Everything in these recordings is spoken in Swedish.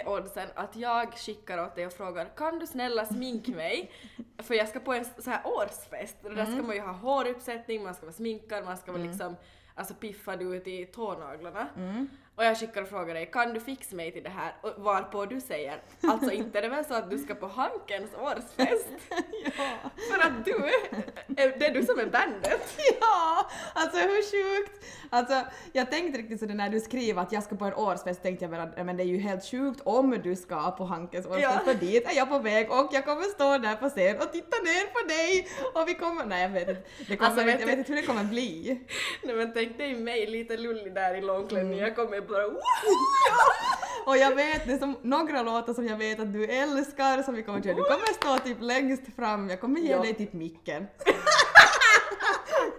Är oddsen att jag skickar åt dig och frågar kan du snälla sminka mig? För jag ska på en så här årsfest och där ska man ju ha håruppsättning, man ska vara sminkad, man ska vara liksom alltså piffad ut i tånaglarna. Och jag skickar och frågar dig, kan du fixa mig till det här? Och varpå du säger, alltså inte är det väl så att du ska på Hankens årsfest? ja. För att du, är, det är du som är bandet. ja, alltså hur sjukt! Alltså jag tänkte riktigt så när du skrev att jag ska på en årsfest tänkte jag bara men det är ju helt sjukt om du ska på Hankens årsfest Ja. för dit är jag på väg och jag kommer stå där på scen och titta ner på dig och vi kommer, nej jag vet inte, det kommer Alltså, jag vet inte hur det kommer bli. Nej men tänk dig mig lite lullig där i långklänning, jag kommer bara Och jag vet, det är som några låtar som jag vet att du älskar som vi kommer köra, du kommer stå typ längst fram, jag kommer ge Ja. dig typ micken.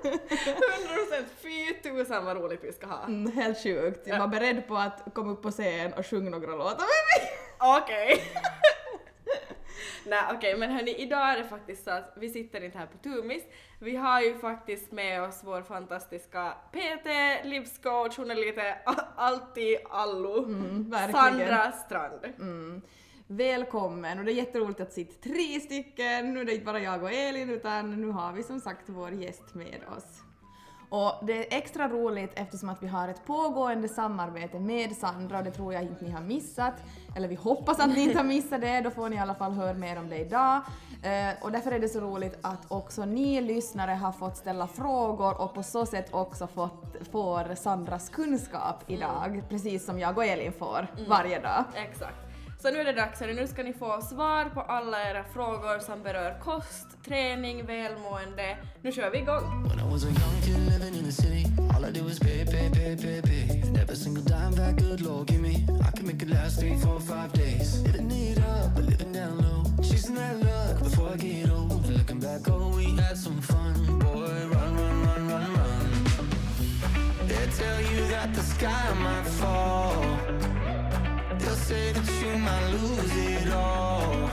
100% fy tusan vad roligt vi ska ha. Mm, helt sjukt, jag var beredd på att komma upp på scen och sjunga några låtar med mig. Okej. Nej okej men hörni idag är det faktiskt så att vi sitter inte här på Tumis. Vi har ju faktiskt med oss vår fantastiska PT, livscoach, hon är lite a- allt i allo. Mm. Sandra Strand. Mm. Välkommen och det är jätteroligt att sitta tre stycken. Nu är det inte bara jag och Elin utan nu har vi som sagt vår gäst med oss. Och det är extra roligt eftersom att vi har ett pågående samarbete med Sandra och det tror jag inte ni har missat. Eller vi hoppas att ni inte har missat det, då får ni i alla fall höra mer om det idag. Eh, och därför är det så roligt att också ni lyssnare har fått ställa frågor och på så sätt också fått, får Sandras kunskap idag, precis som jag och Elin får varje dag. Exakt. Så nu är det dags, hörni. nu ska ni få svar på alla era frågor som berör kost, träning, välmående. Nu kör vi igång! They tell you that the sky might fall. They'll say that you might lose it all.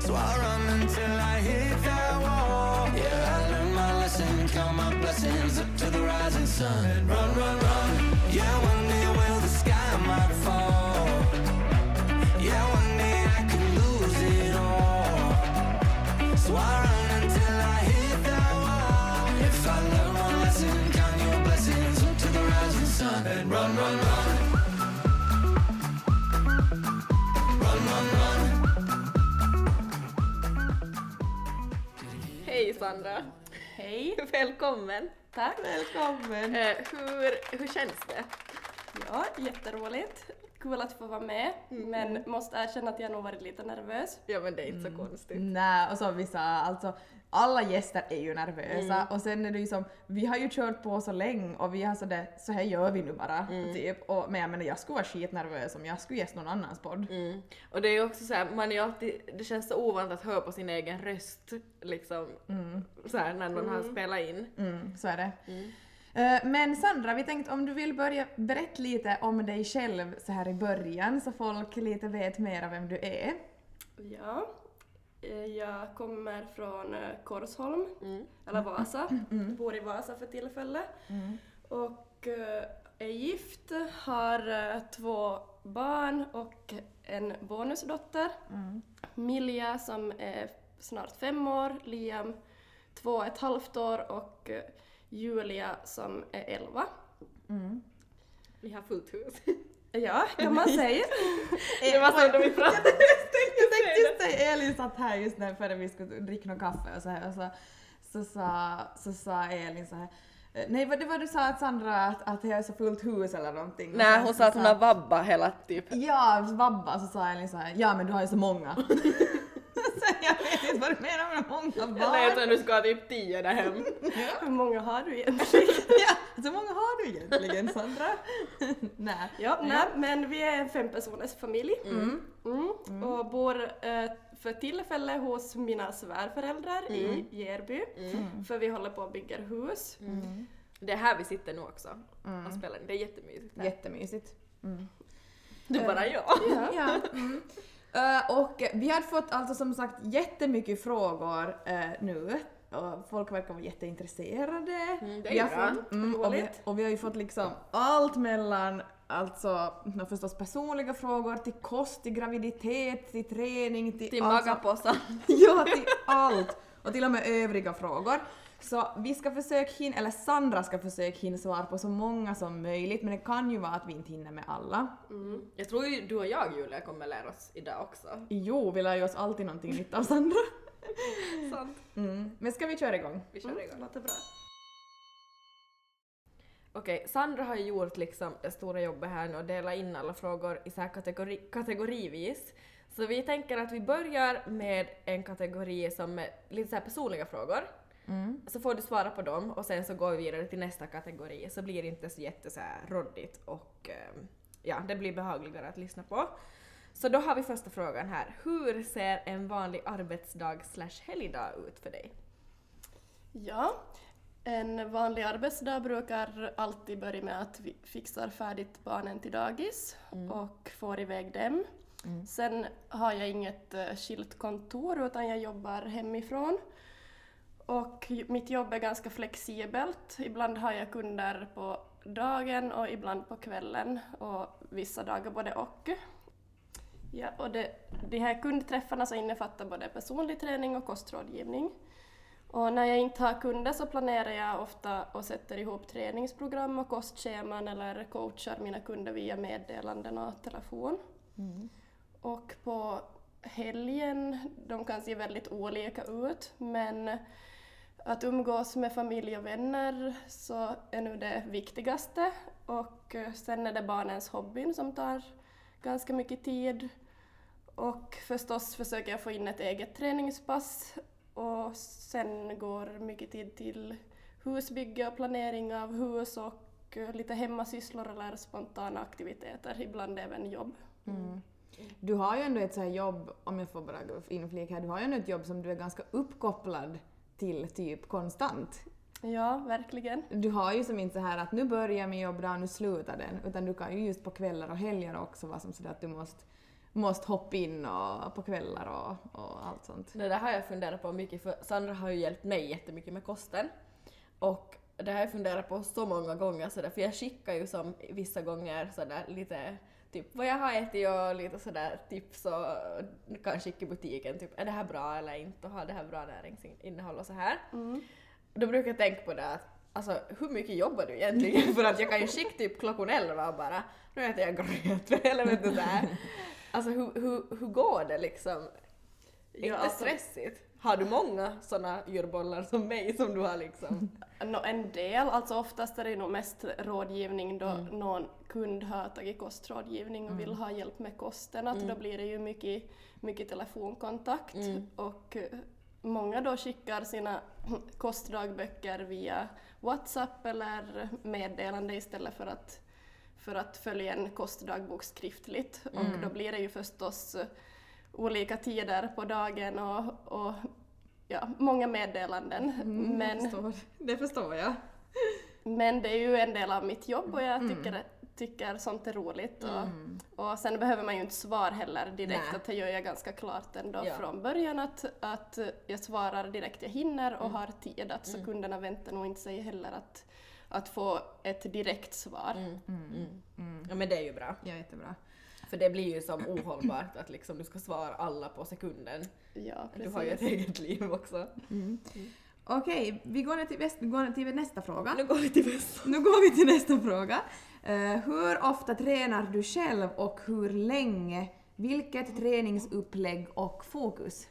So I run until I hit that wall. Yeah, I learned my lesson, count my blessings up to the rising sun. Run, run, run. Yeah, one day will the sky might fall. Yeah, one day I could lose it all. So I run until I hit that wall. If I learn one lesson, count your blessings up to the rising sun. And run, run. Run, Hej Sandra! Hej! Välkommen! Tack! Välkommen! Eh, hur, hur känns det? Ja, jätteroligt. Kul att få vara med, men måste erkänna att jag nog varit lite nervös. Ja men det är inte så konstigt. Nej, och så vissa, alltså alla gäster är ju nervösa Mm. och sen är det ju som, vi har ju kört på så länge och vi har sådär, så här gör vi nu bara, Mm. typ. Och, men jag menar jag skulle vara skitnervös om jag skulle gästa någon annans podd. Mm. Och det är ju också så här, man är alltid, det känns så ovant att höra på sin egen röst liksom så här när man har spelat in. Mm, så är det. Mm. Eh, Men Sandra, vi tänkte om du vill börja berätta lite om dig själv så här i början så folk lite vet mer av vem du är. Ja, jag kommer från eh, Korsholm, Mm. eller Vasa. Bor i Vasa för tillfället. Och eh, är gift, har eh, två barn och en bonusdotter. Milja som är snart fem år, Liam två och ett halvt år och eh, Julia som är elva. Vi har fullt hus. Ja, kan man säga. det var så vi pratade. Jag tänkte just säga, Elin satt här just när före vi skulle dricka någon kaffe och så här och så, så, sa, så sa Elin så här eh, Nej, vad det var du sa att Sandra att, att jag är så fullt hus eller någonting? Nej hon sa att hon har vabba hela typ. Ja, vabba, så sa Elin så här, ja men du har ju så många. så jag vet inte vad du menar med många barn. lät att du ska ha typ tio där hem. Hur många har du egentligen? ja, så många har du egentligen Sandra? Nej. Ja, nej, men vi är en fempersoners familj. Mm. Och bor eh, för tillfället hos mina svärföräldrar i Järby. För vi håller på att bygga hus. Det är här vi sitter nu också och spelar in. Det är jättemysigt. här. Jättemysigt. Du bara ja. Ja. Mm. Eh, och vi har fått alltså som sagt jättemycket frågor eh, nu och folk verkar vara jätteintresserade. Mm, det är vi har bra. fått, mm, och, vi, och vi har ju fått liksom allt mellan alltså förstås personliga frågor till kost, till graviditet, till träning, till, Till alltså- magapåsar. Ja, till allt! Och till och med övriga frågor. Så vi ska försöka hinna, eller Sandra ska försöka hinna svara på så många som möjligt, men det kan ju vara att vi inte hinner med alla. Mm. Jag tror ju du och jag Julia kommer lära oss idag också. Jo, vi lär ju oss alltid någonting nytt av Sandra. Sant. Mm. Men ska vi köra igång? Vi kör igång. Låter bra. Okej, Sandra har ju gjort liksom det stora jobbet här nu och delat in alla frågor i så här kategori, kategorivis. Så vi tänker att vi börjar med en kategori som är lite så här personliga frågor. Mm. Så får du svara på dem och sen så går vi vidare till nästa kategori så blir det inte så jätte så här råddigt och ehm, ja, det blir behagligare att lyssna på. Så då har vi första frågan här. Hur ser en vanlig arbetsdag slash helgdag ut för dig? Ja, en vanlig arbetsdag brukar alltid börja med att vi fixar färdigt barnen till dagis och får iväg dem. Sen har jag inget uh, skilt kontor utan jag jobbar hemifrån. Och mitt jobb är ganska flexibelt. Ibland har jag kunder på dagen och ibland på kvällen och vissa dagar både och. Ja, och det, de här kundträffarna så innefattar både personlig träning och kostrådgivning. Och när jag inte har kunder så planerar jag ofta och sätter ihop träningsprogram och kostscheman eller coachar mina kunder via meddelanden och telefon. Och på helgen, de kan se väldigt olika ut, men att umgås med familj och vänner så är nu det viktigaste. Och eh, sen är det barnens hobbyn som tar ganska mycket tid. Och förstås försöker jag få in ett eget träningspass och sen går mycket tid till husbygge och planering av hus och eh, lite hemmasysslor eller spontana aktiviteter, ibland även jobb. Mm. Du har ju ändå ett så här jobb, om jag får bara inflika här, du har ju ändå ett jobb som du är ganska uppkopplad till typ konstant. Ja, verkligen. Du har ju som inte så här att nu börjar min jobbdag och nu slutar den, utan du kan ju just på kvällar och helger också vara som sådär att du måste, måste hoppa in och, på kvällar och, och allt sånt. Det där har jag funderat på mycket för Sandra har ju hjälpt mig jättemycket med kosten. Och det har jag funderat på så många gånger sådär, för jag skickar ju som vissa gånger sådär lite typ vad jag har ätit och lite sådär tips och kan skicka i butiken typ är det här bra eller inte och har det här bra näringsinnehåll och så här. Då brukar jag tänka på det att alltså hur mycket jobbar du egentligen? för att jag kan ju skicka typ klockan elva och bara nu äter jag gröt vet du sådär. Alltså hur, hur, hur går det liksom? Ja, inte alltså- stressigt? Har du många såna djurbollar som mig som du har liksom? Nå, en del, alltså oftast är det nog mest rådgivning då någon kund har tagit kostrådgivning och vill ha hjälp med kosten, att då blir det ju mycket, mycket telefonkontakt och eh, många då skickar sina kostdagböcker via WhatsApp eller meddelande istället för att, för att följa en kostdagbok skriftligt. Och då blir det ju förstås eh, olika tider på dagen och, och ja, många meddelanden. Men, Förstår. Det förstår jag. men det är ju en del av mitt jobb och jag tycker, tycker sånt är roligt. Och, och sen behöver man ju inte svara heller direkt, att det gör jag ganska klart ändå Ja. från början att, att jag svarar direkt jag hinner och har tid. Att så kunderna väntar nog inte sig heller att, att få ett direkt svar. Ja men det är ju bra. Ja, jättebra. För det blir ju som ohållbart att liksom du ska svara alla på sekunden. Ja, Du har ju ett precis. eget liv också. Okej, vi går ner till, väst, går ner till nästa fråga. Nu går vi till bästa. Nu går vi till nästa fråga. Eh, hur ofta tränar du själv och hur länge? Vilket träningsupplägg och fokus?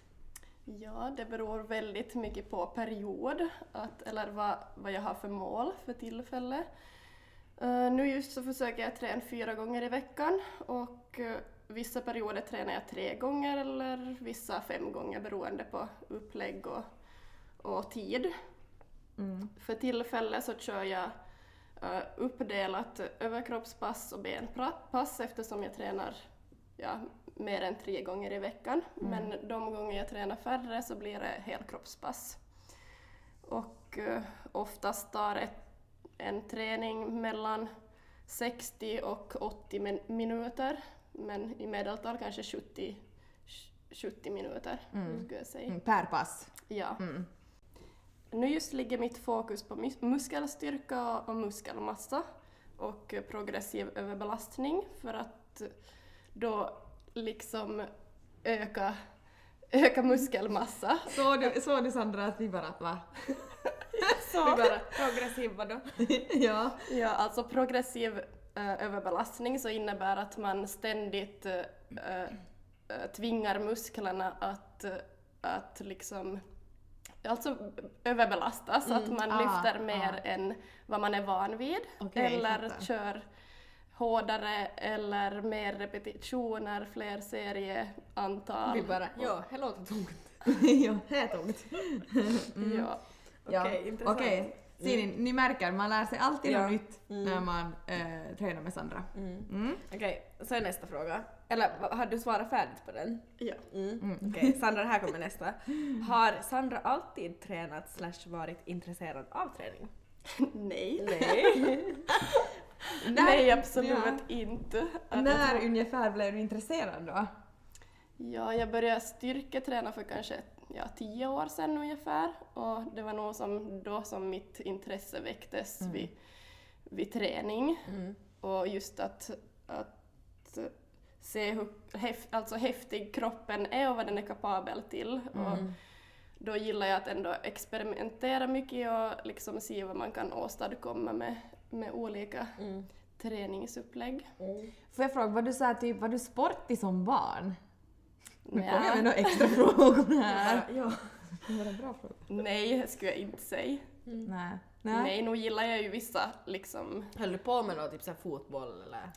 Ja, det beror väldigt mycket på period, att, eller vad, vad jag har för mål för tillfället. Eh, nu just så försöker jag träna fyra gånger i veckan och eh, vissa perioder tränar jag tre gånger eller vissa fem gånger beroende på upplägg och, och tid. För tillfället så kör jag eh, uppdelat överkroppspass och benpass eftersom jag tränar ja, mer än tre gånger i veckan. Men de gånger jag tränar färre så blir det helkroppspass. Och eh, oftast tar ett, en träning mellan 60 och 80 min- minuter, men i medeltal kanske 70, 70 minuter, skulle jag säga. Mm, Per pass. Ja. Nu just ligger mitt fokus på mus- muskelstyrka och muskelmassa. och progressiv överbelastning för att då liksom öka, öka muskelmassa. Såg du, såg du Sandra att vi bara va? Vi bara progressiv vadå? ja. Ja, alltså progressiv eh, överbelastning så innebär att man ständigt eh, eh, tvingar musklerna att, eh, att liksom alltså överbelastas, att man Ah, lyfter mer ah. än vad man är van vid. Okej, eller fattar. kör hårdare eller mer repetitioner, fler serieantal. Vi bara, ja, det låter tungt. ja, det är tungt. Ja. Ja. Okej, intressant. Okej, ser ni, ni märker, man lär sig alltid Ja. något nytt när man eh, tränar med Sandra. Mm. Okej, så är nästa fråga. Eller har du svarat färdigt på den? ja. Mm. Okej, Sandra, här kommer nästa. Har Sandra alltid tränat slash varit intresserad av träning? Nej. Nej. Nej, absolut Ja. inte. När tror- ungefär blev du intresserad då? Ja, jag började styrketräna för kanske ja, tio år sedan ungefär och det var nog som, då som mitt intresse väcktes vid, vid träning. Och just att, att se hur häf, alltså häftig kroppen är och vad den är kapabel till. Och då gillar jag att ändå experimentera mycket och liksom se vad man kan åstadkomma med, med olika träningsupplägg. Får jag fråga, var du, så här, typ, var du sportig som barn? Nu Nja. kommer jag med några extra frågor här. Ja. Det var en bra fråga. Nej, skulle jag inte säga. Nej. Nej, nog gillar jag ju vissa liksom Höll du på med något, typ så här fotboll eller?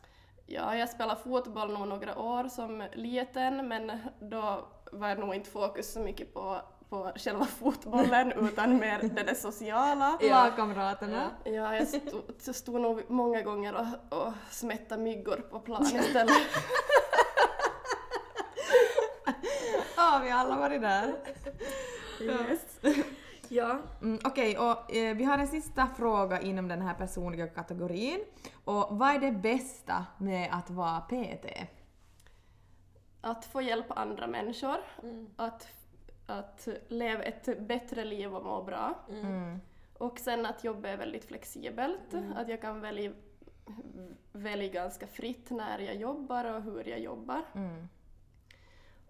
Ja, jag spelade fotboll nog några år som liten men då var nog inte fokus så mycket på, på själva fotbollen utan mer det där sociala. Ja. Lagkamraterna. Ja, jag stod, stod nog många gånger och, och smättade myggor på plan istället. Ja, vi har alla varit där. Yes. Ja. Mm, Okej, och eh, vi har en sista fråga inom den här personliga kategorin. Och vad är det bästa med att vara PT? Att få hjälpa andra människor, att, att leva ett bättre liv och må bra. Mm. Och sen att jobbet är väldigt flexibelt, att jag kan välja, välja ganska fritt när jag jobbar och hur jag jobbar.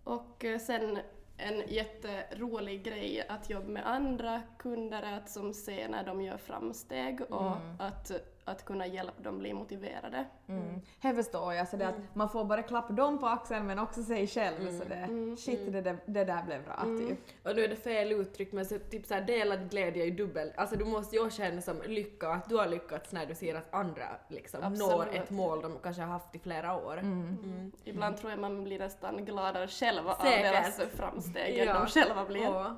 Mm. Och eh, sen en jätterolig grej att jobba med andra kunder är att som se när de gör framsteg och att, att kunna hjälpa dem bli motiverade. Mm. Det förstår jag, så det att man får bara klappa dem på axeln men också sig själv. Så det, shit, det, där- det där blev bra typ. Och nu är det fel uttryck men så typ så här delad glädje är dubbel. Alltså du måste ju känna som lycka, att du har lyckats när du ser att andra liksom når Absolut. ett mål de kanske har haft i flera år. Mm. Ibland tror jag man blir nästan gladare själv av Säkert. deras framsteg än Ja. de själva blir. Ja.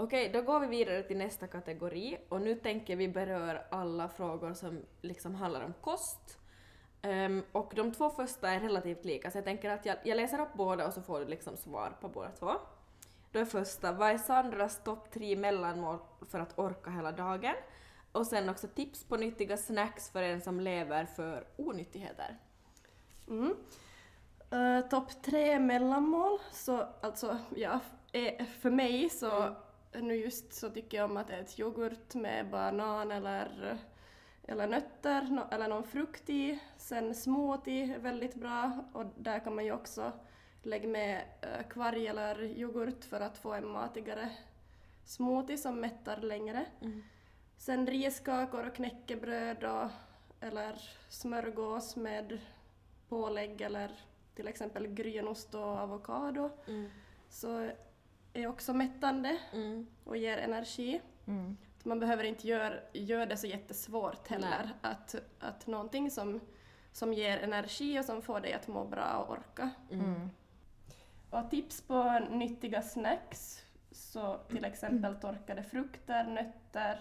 Okej, då går vi vidare till nästa kategori och nu tänker vi beröra alla frågor som liksom handlar om kost. Ehm, och de två första är relativt lika, så jag tänker att jag, jag läser upp båda och så får du liksom svar på båda två. Då är första, vad är Sandras topp tre mellanmål för att orka hela dagen? Och sen också tips på nyttiga snacks för en som lever för onyttigheter. Mm. Eh, Topp tre mellanmål, så alltså ja, för mig så nu just så tycker jag om att äta yoghurt med banan eller, eller nötter nå- eller någon frukt i. Sen smoothie är väldigt bra och där kan man ju också lägga med eh, kvarg eller yoghurt för att få en matigare smoothie som mättar längre. Sen riskakor och knäckebröd och, eller smörgås med pålägg eller till exempel grönost och avokado så är också mättande Mm. och ger energi. Mm. Man behöver inte göra gör det så jättesvårt heller att, att någonting som, som ger energi och som får dig att må bra och orka. Mm. Och tips på nyttiga snacks, så till exempel torkade frukter, nötter,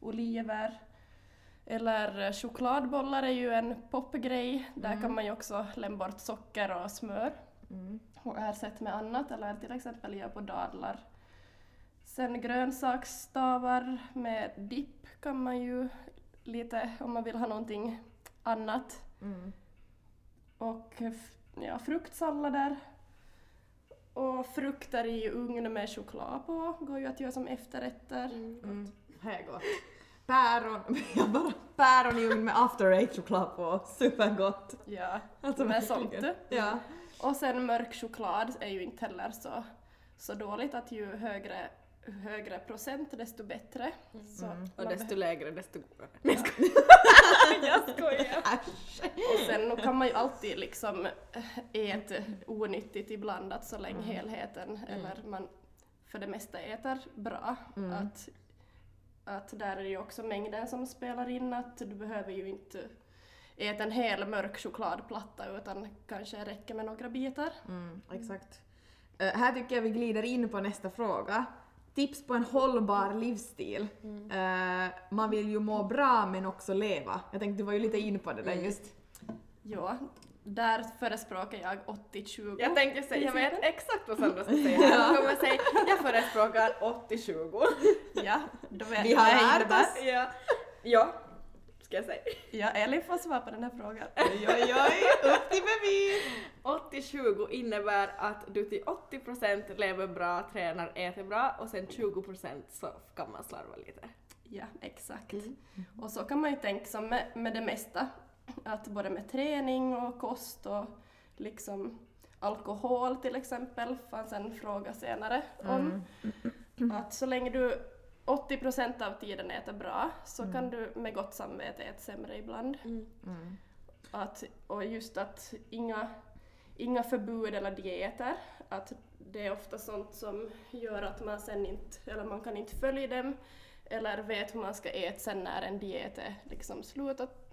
oliver. Eller chokladbollar är ju en popgrej, där kan man ju också lämna bort socker och smör Mm. Och ersätta med annat, eller till exempel göra på dadlar. Sen grönsaksstavar med dipp kan man ju lite, om man vill ha någonting annat. Mm. Och ja, fruktsallader. Och frukter i ugn med choklad på går ju att göra som efterrätter. Mm. Det är gott. päron, jag bara päron i ugn med after eight-choklad på, supergott. Ja, Alltså med sånt. Ja. Och sen mörk choklad är ju inte heller så, så dåligt att ju högre, högre procent desto bättre. Så Mm. Och desto lägre desto godare. Jag skojar. Och sen nu kan man ju alltid liksom äh, äta onyttigt ibland, att så länge helheten eller man för det mesta äter bra. Att, att där är det ju också mängden som spelar in, att du behöver ju inte äta en hel mörk chokladplatta utan kanske räcker med några bitar. Mm, exakt. Eh, här tycker jag vi glider in på nästa fråga. Tips på en hållbar livsstil. Eh, man vill ju må bra men också leva. Jag tänkte du var ju lite in på det där just. Ja, där förespråkar jag 80-20. Jag tänkte säga, jag vet exakt vad Sandra ska säga. Jag kommer säga, jag förespråkar 80-20. Ja, då vet Vi har lärt oss. Ja. Ja, ska jag säga. Ja, Elin får svara på den här frågan. Oj oj oj, upp till bevis! 80-20 innebär att du till 80% lever bra, tränar, äter bra och sen 20% så kan man slarva lite. Ja, exakt. Och så kan man ju tänka som med, med det mesta, att både med träning och kost och liksom alkohol till exempel, fanns en fråga senare om. Att så länge du 80% av tiden äter bra så kan du med gott samvete äta sämre ibland. Att, och just att inga, inga förbud eller dieter, att det är ofta sånt som gör att man sen inte, eller man kan inte följa dem, eller vet hur man ska äta sen när en diet är liksom slutat.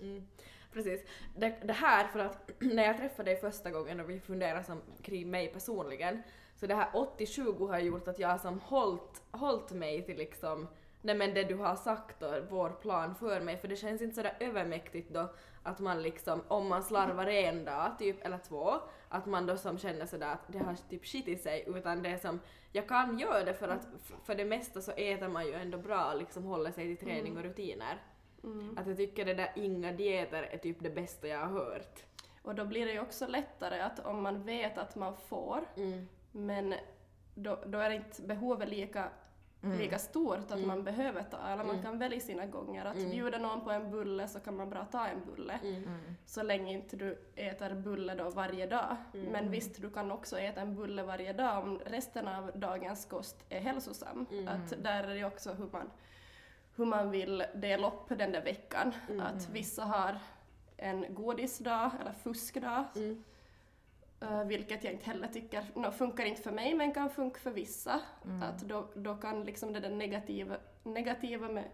Mm. Precis. Det, det här för att när jag träffade dig första gången och vi funderade som, kring mig personligen, så det här 80-20 har gjort att jag har som hållit, hållit mig till liksom Nej men det du har sagt och vår plan för mig, för det känns inte sådär övermäktigt då att man liksom, om man slarvar en dag typ, eller två, att man då som känner sådär att det har typ skitit sig, utan det är som, jag kan göra det för att f- för det mesta så äter man ju ändå bra, liksom håller sig till träning och rutiner. Att jag tycker det där inga dieter är typ det bästa jag har hört. Och då blir det ju också lättare att om man vet att man får, Mm. Men då, då är inte behovet lika, lika stort att man behöver ta, eller man kan välja sina gånger. Att bjuda någon på en bulle så kan man bara ta en bulle. Så länge inte du äter bulle då varje dag. Men visst, du kan också äta en bulle varje dag om resten av dagens kost är hälsosam. Att där är det också hur man, hur man vill dela upp den där veckan. Att vissa har en godisdag eller fuskdag. Uh, vilket jag inte heller tycker, no, funkar inte för mig men kan funka för vissa. Att då, då kan liksom det där negativa, negativa med,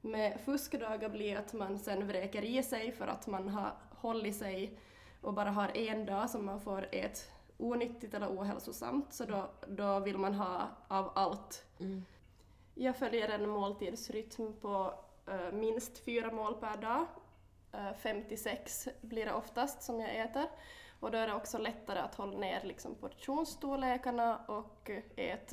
med fuskdagar bli att man sen vräker i sig för att man har hållit sig och bara har en dag som man får äta onyttigt eller ohälsosamt så då, då vill man ha av allt. Jag följer en måltidsrytm på eh, minst fyra mål per dag. Uh, 56 blir det oftast som jag äter. Och då är det också lättare att hålla ner liksom, portionsstorlekarna och ät,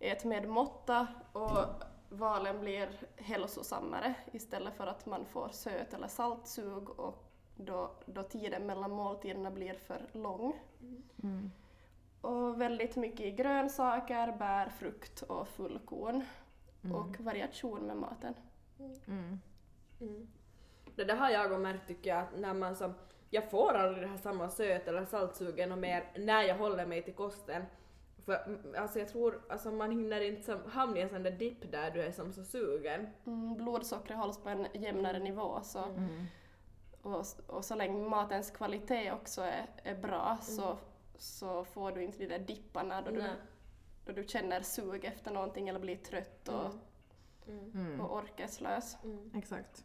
ät med måtta och valen blir hälsosammare istället för att man får söt eller saltsug och då, då tiden mellan måltiderna blir för lång. Och väldigt mycket grönsaker, bär, frukt och fullkorn. Och variation med maten. Det där har jag och märkt tycker jag, att när man som, jag får aldrig det här samma söt eller saltsugen och mer när jag håller mig till kosten. För mm, alltså jag tror, alltså man hinner inte som, hamna i en sån där dipp där du är som så sugen. Mm, blodsockret hålls på en jämnare nivå så, och, och så länge matens kvalitet också är, är bra så, så får du inte de där dipparna då du, då du känner sug efter någonting eller blir trött och, och orkeslös. Exakt.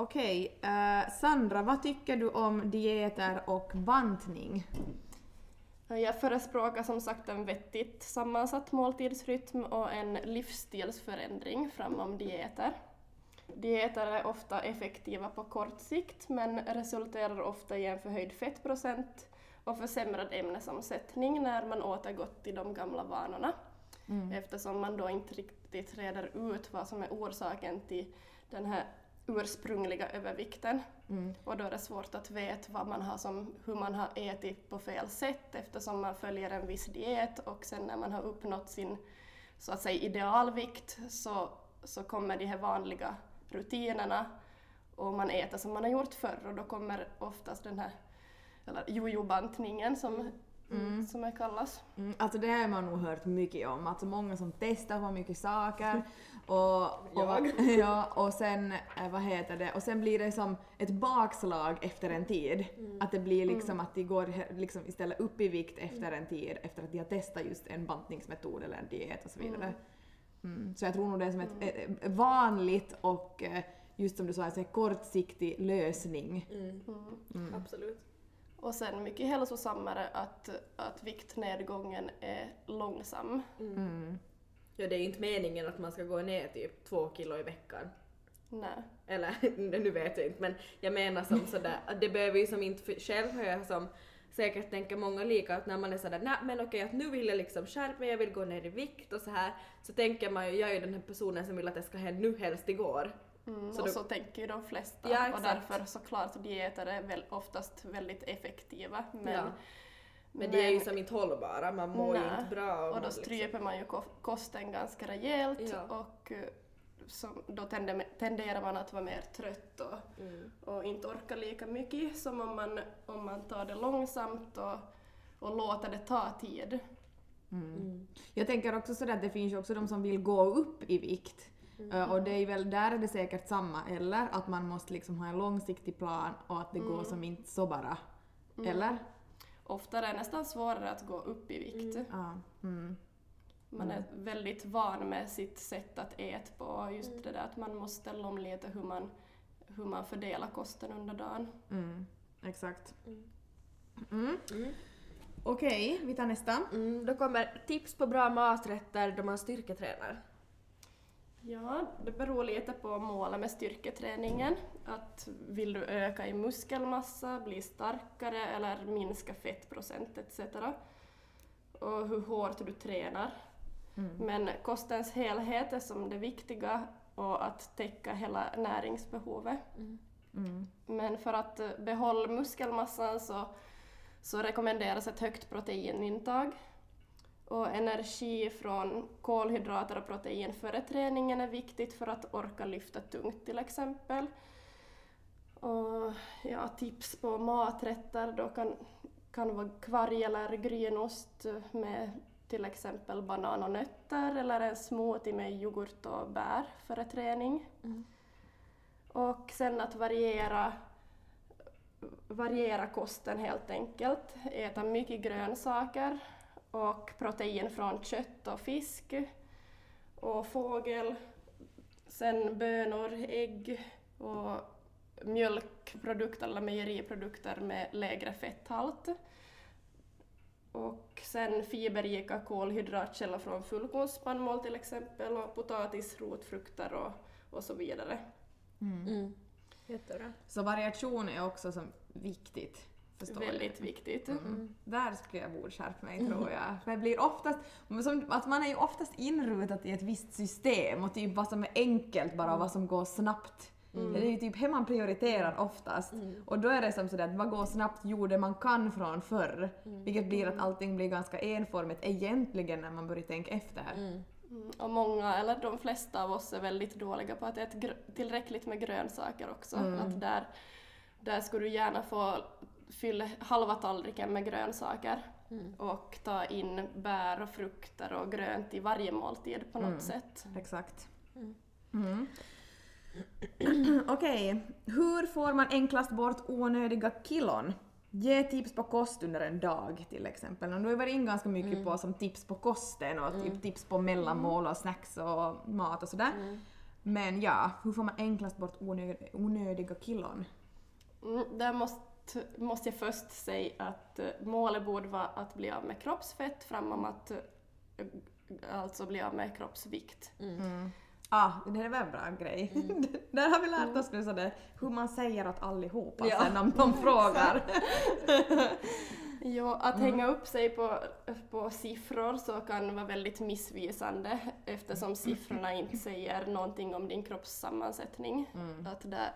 Mm, Okej, eh, Sandra, vad tycker du om dieter och bantning? Jag förespråkar som sagt en vettigt sammansatt måltidsrytm och en livsstilsförändring framom dieter. Dieter är ofta effektiva på kort sikt men resulterar ofta i en förhöjd fettprocent och försämrad ämnesomsättning när man återgått till de gamla vanorna. Eftersom man då inte riktigt reder ut vad som är orsaken till den här ursprungliga övervikten. Och då är det svårt att veta vad man har som, hur man har ätit på fel sätt eftersom man följer en viss diet och sen när man har uppnått sin så att säga idealvikt så, så kommer de här vanliga rutinerna och man äter som man har gjort förr och då kommer oftast den här eller jojo-bantningen som, som det kallas. Mm, alltså det har man nog hört mycket om, alltså många som testar på mycket saker och, och, ja, och sen, eh, vad heter det, och sen blir det som ett bakslag efter en tid. Att det blir liksom att de går liksom istället upp i vikt efter en tid efter att de har testat just en bantningsmetod eller en diet och så vidare. Mm. Så jag tror nog det är som ett, ett, ett vanligt och eh, just som du sa, en kortsiktig lösning. Mm. Absolut. Och sen mycket hälsosammare att, att viktnedgången är långsam. Mm. Ja, det är inte meningen att man ska gå ner typ två kilo i veckan. Nej. Eller nu vet jag inte men jag menar som sådär att det behöver ju som inte själv har jag som säkert tänker många lika att när man är sådär nej men okej att nu vill jag liksom skärpa mig, jag vill gå ner i vikt och så här så tänker man ju jag är ju den här personen som vill att det ska hända nu helst igår. Mm, Så och då- så tänker ju de flesta. Ja, och därför såklart dieter är väl oftast väldigt effektiva. Men, ja. Men, det är ju som inte hållbara, man mår ju Nej. inte bra. och man då liksom- stryper man ju ko- kosten ganska rejält Ja. och eh, som, då tender, tenderar man att vara mer trött och, Mm. och inte orka lika mycket som om man, om man tar det långsamt och, och låter det ta tid. Mm. Jag tänker också sådär att det finns ju också de som vill gå upp i vikt. Eh, Och det är väl, där är det säkert samma, eller? Att man måste liksom ha en långsiktig plan och att det går som inte så bara. Eller? Ofta är det nästan svårare att gå upp i vikt. Ja. Mm. Man är väldigt van med sitt sätt att äta på och just det där att man måste ställa om lite hur man, hur man fördelar kosten under dagen. Mm. Exakt. Mm. Mm. Mm. Okej, vi tar nästa. Mm, då kommer tips på bra maträtter då man styrketränar. Ja, det beror lite på målet med styrketräningen. Att vill du öka i muskelmassa, bli starkare eller minska fettprocent etc. Och hur hårt du tränar. Men kostens helhet är som det viktiga och att täcka hela näringsbehovet. Mm. Men för att eh, behålla muskelmassan så, så rekommenderas ett högt proteinintag. Och energi från kolhydrater och protein före träningen är viktigt för att orka lyfta tungt till exempel. Och ja, tips på maträtter då kan, kan vara kvarg eller grynost med till exempel banan och nötter eller en smoothie med yoghurt och bär före träning. Och sen att variera, variera kosten helt enkelt. Äta mycket grönsaker och protein från kött och fisk och fågel. Sen bönor, ägg och mjölkprodukter eller mejeriprodukter med lägre fetthalt. Och sen fiberrika kolhydratkällor från fullkornsspannmål till exempel och potatis, rotfrukter och, och så vidare. Mm. Jättebra. Så variation är också som viktigt. Förstår Väldigt viktigt. Där skulle jag borde skärpa mig tror jag. För det blir oftast, som, att man är ju oftast inrutad i ett visst system och typ vad som är enkelt bara och vad som går snabbt. Det är ju typ hur man prioriterar oftast. Och då är det som sådär att man går snabbt, gjorde man kan från förr. Vilket blir att allting blir ganska enformigt egentligen när man börjar tänka efter. Mm, och många, eller de flesta av oss är väldigt dåliga på att äta tillräckligt med grönsaker också. Att där, där skulle du gärna få fylla halva tallriken med grönsaker och ta in bär och frukter och grönt i varje måltid på något sätt. Exakt. Mm. Okej, hur får man enklast bort onödiga kilon? Ge tips på kost under en dag till exempel. Och du har varit in ganska mycket på som tips på kosten och typ tips på mellanmål och snacks och mat och sådär. Men ja, hur får man enklast bort onödiga, onödiga kilon? Mm, där måste, måste jag först säga att eh, målet borde vara att bli av med kroppsfett framom att eh, alltså bli av med kroppsvikt. Ah, det är väl en bra grej. Där har vi lärt oss nu sådär, hur man säger åt allihopa Ja. sen om de frågar. Ja, att hänga upp sig på, på siffror så kan vara väldigt missvisande eftersom siffrorna inte säger någonting om din kroppssammansättning. Att det,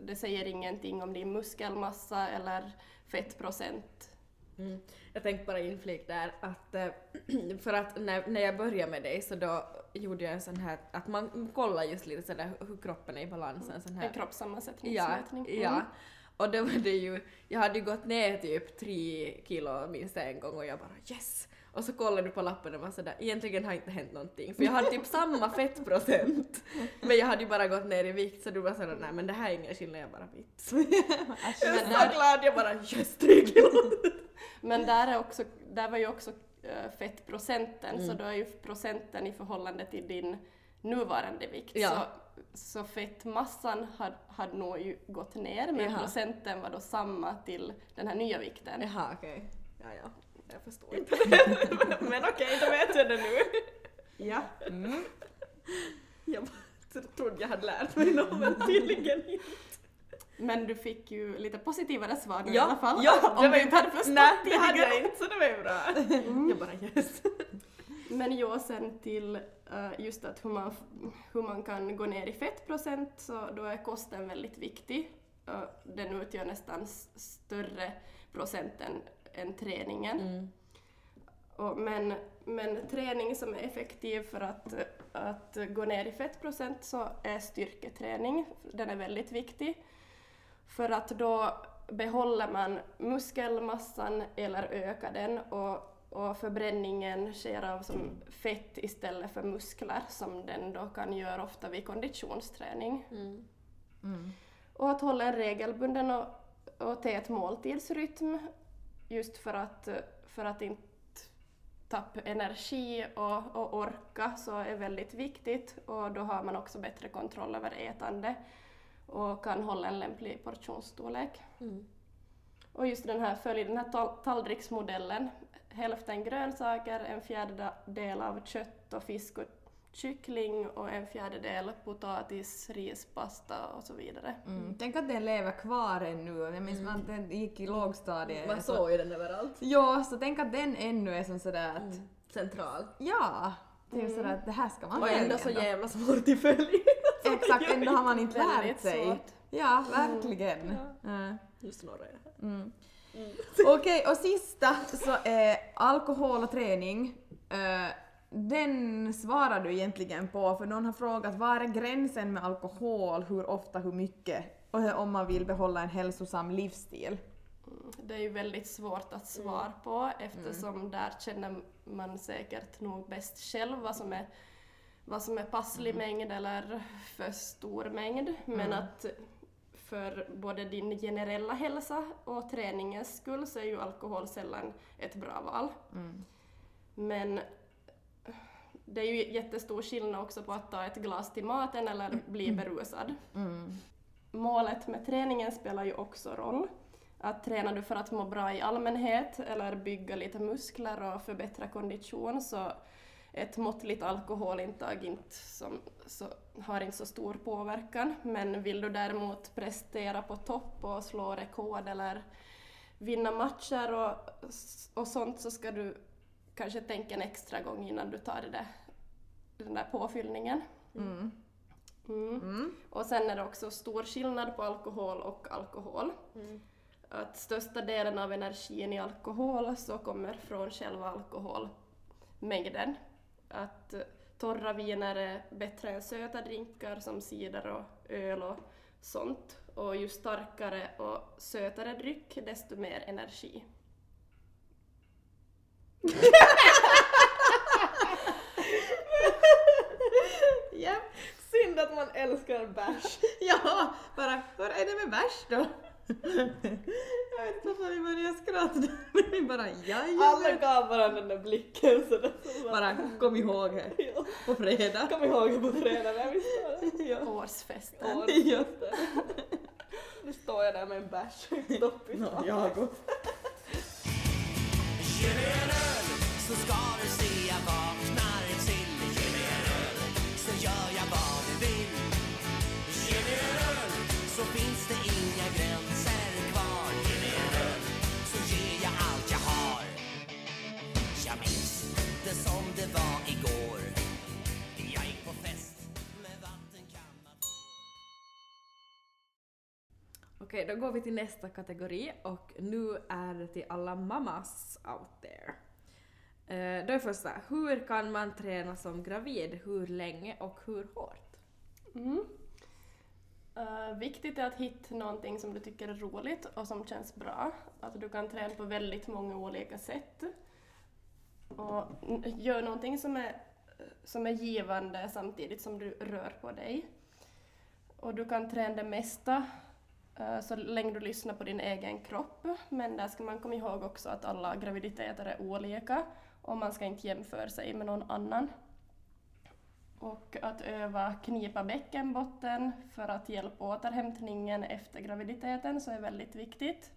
det säger ingenting om din muskelmassa eller fettprocent Mm. Jag tänkte bara inflik där att eh, för att när, när jag började med dig så då gjorde jag en sån här att man kollar just lite sådär hur kroppen är i balans. En sån här, En ja, kroppssammansättningsmätning. Mm. ja. Och då var det ju, jag hade ju gått ner typ tre kilo minst en gång och jag bara yes! Och så kollade du på lappen och var sådär, egentligen har inte hänt någonting för jag hade typ samma fettprocent men jag hade ju bara gått ner i vikt så du var sådär nej men det här är ingen skillnad, jag bara vits. jag är så glad, jag bara yes tre kilo! Men där, är också, där var ju också eh, fettprocenten, Mm. så då är ju procenten i förhållande till din nuvarande vikt. Ja. Så, så fettmassan hade, hade nog ju gått ner, men Jaha. procenten var då samma till den här nya vikten. Jaha okej, ja ja, jag förstår inte men okej, då vet jag det nu. Ja. Mm. Jag trodde jag hade lärt mig något men tydligen inte. Men du fick ju lite positivare svar nu i Ja, alla fall. ja, om du inte hade förstått Nej, det hade jag inte så det var ju bra. Jag bara yes. Men jo, sen till eh, just att hur man, hur man kan gå ner i fettprocent, så då är kosten väldigt viktig. Eh, den utgör nästan större procent än, än träningen. Mm. Och, men, men träning som är effektiv för att, att gå ner i fettprocent så är styrketräning. Den är väldigt viktig. För att då behåller man muskelmassan eller ökar den och, och förbränningen sker av som fett istället för muskler som den då kan göra ofta vid konditionsträning. Mm. Mm. Och att hålla en regelbunden och, och tät måltidsrytm just för att, för att inte tappa energi och, och orka så är väldigt viktigt och då har man också bättre kontroll över ätande och kan hålla en lämplig portionsstorlek. Mm. Och just den här, följ den här tal- tallriksmodellen. Hälften grönsaker, en fjärdedel av kött och fisk och kyckling och en fjärdedel potatis, ris, pasta och så vidare. Mm. Tänk att den lever kvar ännu. Jag minns att den gick i lågstadiet. Man så- såg ju den överallt. Ja, så tänk att den ännu är som sådär att Central. ja, det är sådär att det här ska man Och ändå så jävla svårt i följ. Exakt, ändå har man inte lärt sig. svårt. Ja, verkligen. Ja. Just några här. Mm. Okej, och sista så är alkohol och träning. Eh, den svarar du egentligen på, för någon har frågat var är gränsen med alkohol, hur ofta, hur mycket? Och om man vill behålla en hälsosam livsstil. Det är ju väldigt svårt att svara på eftersom där känner man säkert nog bäst själv vad som är, vad som är passlig mängd eller för stor mängd. Men att för både din generella hälsa och träningens skull så är ju alkohol sällan ett bra val. Mm. Men det är ju jättestor skillnad också på att ta ett glas till maten eller bli berusad. Mm. Målet med träningen spelar ju också roll. Att tränar du för att må bra i allmänhet eller bygga lite muskler och förbättra kondition så ett måttligt alkoholintag inte som, så, har inte så stor påverkan. Men vill du däremot prestera på topp och slå rekord eller vinna matcher och, och sånt så ska du kanske tänka en extra gång innan du tar det där, den där påfyllningen. Mm. Mm. Mm. Och sen är det också stor skillnad på alkohol och alkohol. Att största delen av energin i alkohol så kommer från själva alkoholmängden. Att torra viner är bättre än söta drinkar som cider och öl och sånt. Och ju starkare och sötare dryck desto mer energi. Japp. Synd att man älskar bärs. Ja, bara hur är det med bärs då? Jag vet inte varför vi började skratta vi bara Alla jajamän. gav varandra den där blicken sådär. Bara kom ihåg här Ja. på fredag. Kom ihåg det på fredag när vi står där. Ja. Årsfesten. Ja. Nu står jag där med en bärs högt upp i taket. jag och så ska du se. Jag vaknar till Ge mig en öl så gör jag vad du vill. Ge mig en öl så finns det inga gränser kvar. Ge mig en öl så ger jag allt jag har. Jag minns det som det var igår. Jag gick på fest med vattenkammarvår Okej, då går vi till nästa kategori och nu är det till alla mammas out there. Eh, då är första, hur kan man träna som gravid? Hur länge och hur hårt? Mm. Uh, viktigt är att hitta någonting som du tycker är roligt och som känns bra. Alltså du kan träna på väldigt många olika sätt. Och gör någonting som är, som är givande samtidigt som du rör på dig. Och du kan träna det mesta eh, så länge du lyssnar på din egen kropp. Men där ska man komma ihåg också att alla graviditeter är olika och man ska inte jämföra sig med någon annan. Och att öva knipa bäckenbotten för att hjälpa återhämtningen efter graviditeten så är väldigt viktigt.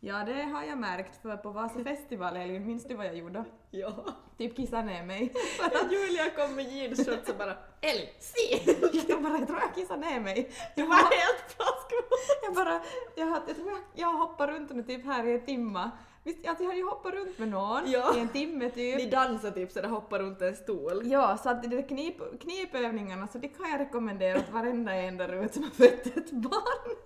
Ja, det har jag märkt för på Vasa festival, Elin, minns du vad jag gjorde? Ja. Typ kissa ner mig. Att Julia kom med jeansshorts och bara Elin, se! jag bara, jag tror jag kissade ner mig. Du Jag var helt flaskmål! jag bara, jag, har- jag tror jag, jag hoppat runt nu typ här i en timme. Visst, alltså jag hade ju hoppat runt med någon Ja. i en timme typ. Ni dansar typ så där hoppar runt en stol. Ja, så att de där knip, knipövningarna, så det kan jag rekommendera åt varenda en där ute som har fött ett barn.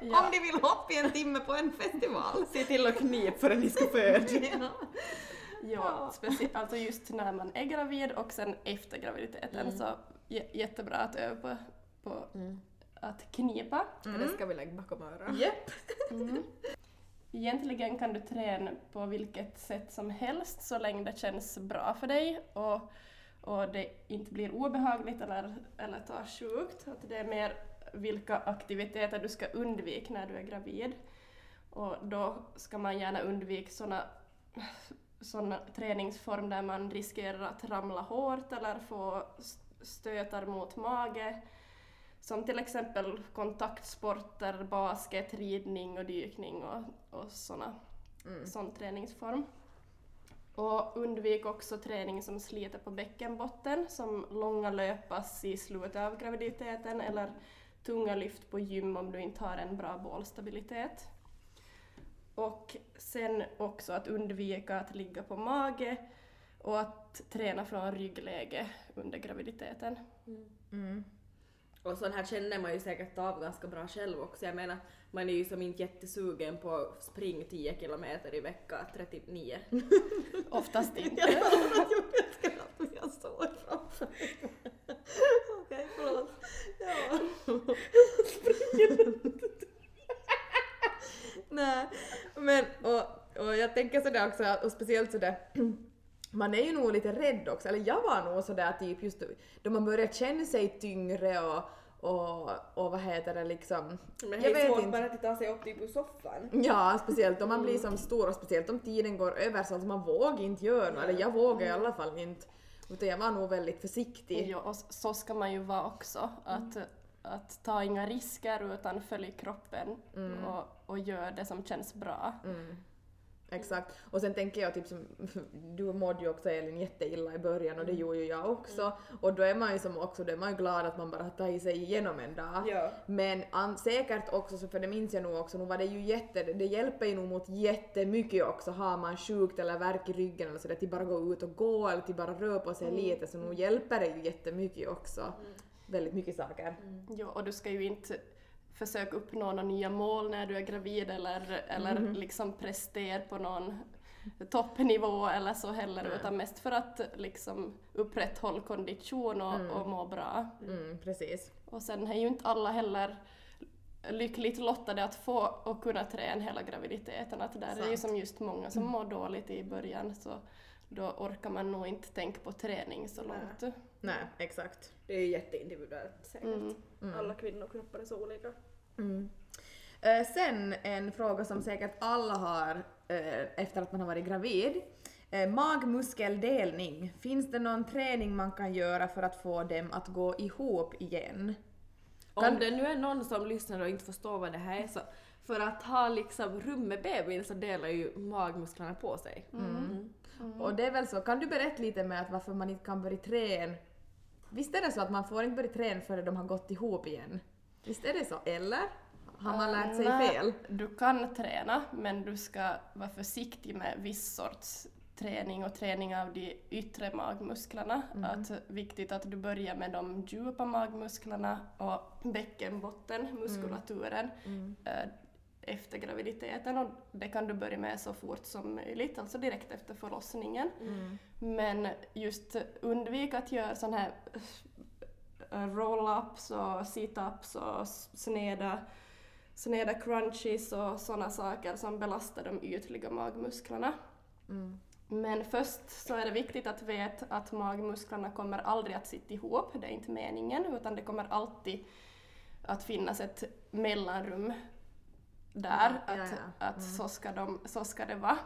Ja. Om de vill hoppa i en timme på en festival. Se till att knip förrän ni ska föda. Ja. Ja, speciellt alltså just när man är gravid och sen efter graviditeten så j- jättebra att öva på, på att knipa. Det ska vi lägga bakom örat. Japp. Mm. Egentligen kan du träna på vilket sätt som helst så länge det känns bra för dig och, och det inte blir obehagligt eller, eller tar sjukt. Att det är mer vilka aktiviteter du ska undvika när du är gravid. Och då ska man gärna undvika såna, sån träningsform där man riskerar att ramla hårt eller få stötar mot mage. Som till exempel kontaktsporter, basket, ridning och dykning och, och såna, sån träningsform. Och undvik också träning som sliter på bäckenbotten, som långa löppass i slutet av graviditeten eller tunga lyft på gym om du inte har en bra bålstabilitet. Och sen också att undvika att ligga på mage och att träna från ryggläge under graviditeten. Mm. Och sån här känner man ju säkert av ganska bra själv också. Jag menar, man är ju som inte jättesugen på att springa 10 kilometer i vecka 39. Oftast inte. Jag ett skratt men jag såg framför. Okej, förlåt. Ja. Nej, men och, och jag tänker sådär också, och speciellt sådär man är ju nog lite rädd också, eller jag var nog sådär typ just då man börjar känna sig tyngre och, och, och vad heter det liksom... Men jag det är svårt inte. bara att ta sig upp typ ur soffan. Ja, speciellt om man blir som stor och speciellt om tiden går över så att man vågar inte göra något, eller jag vågar i alla fall inte. Utan jag var nog väldigt försiktig. Ja, och så ska man ju vara också. Att, att ta inga risker utan följ kroppen och, och gör det som känns bra. Mm. Exakt. Och sen tänker jag typ som, du mådde ju också Elin jätteilla i början och det gjorde ju jag också. Och då är man ju som också, då är man ju glad att man bara har tagit sig igenom en dag. Ja. Men an, säkert också, så för det minns jag nog också, nu var det ju jätte, det hjälper ju nog mot jättemycket också har man sjukt eller värk i ryggen eller sådär till bara gå ut och gå eller till bara röra på sig lite så nog hjälper det ju jättemycket också. Väldigt mycket saker. Ja, och du ska ju inte försöka uppnå några nya mål när du är gravid eller, eller liksom prestera på någon toppnivå eller så heller utan mest för att liksom upprätthålla kondition och, och må bra. Mm, precis. Och sen är ju inte alla heller lyckligt lottade att få och kunna träna hela graviditeten. Att där är ju Sant. som just många som mår dåligt i början så då orkar man nog inte tänka på träning så långt. Nej, exakt. Det är ju jätteindividuellt säkert. Mm. Alla kvinnokroppar är så olika. Mm. Eh, sen en fråga som säkert alla har eh, efter att man har varit gravid. Eh, magmuskeldelning. Finns det någon träning man kan göra för att få dem att gå ihop igen? Kan- Om det nu är någon som lyssnar och inte förstår vad det här är så för att ha liksom rum med bebisen så delar ju magmusklerna på sig. Mm. Och det är väl så, kan du berätta lite med att varför man inte kan börja träna? Visst är det så att man får inte börja träna förrän de har gått ihop igen? Visst är det så, eller? Har man lärt sig Nej, fel? Du kan träna men du ska vara försiktig med viss sorts träning och träning av de yttre magmusklerna. Att viktigt att du börjar med de djupa magmusklerna och bäckenbottenmuskulaturen eh, efter graviditeten och det kan du börja med så fort som möjligt, alltså direkt efter förlossningen. Men just undvik att göra sådana här roll-ups och sit-ups och sneda, sneda crunches och sådana saker som belastar de ytliga magmusklerna. Men först så är det viktigt att veta att magmusklerna kommer aldrig att sitta ihop, det är inte meningen, utan det kommer alltid att finnas ett mellanrum där, Ja, ja, att, ja. att så, ska de, så ska det vara.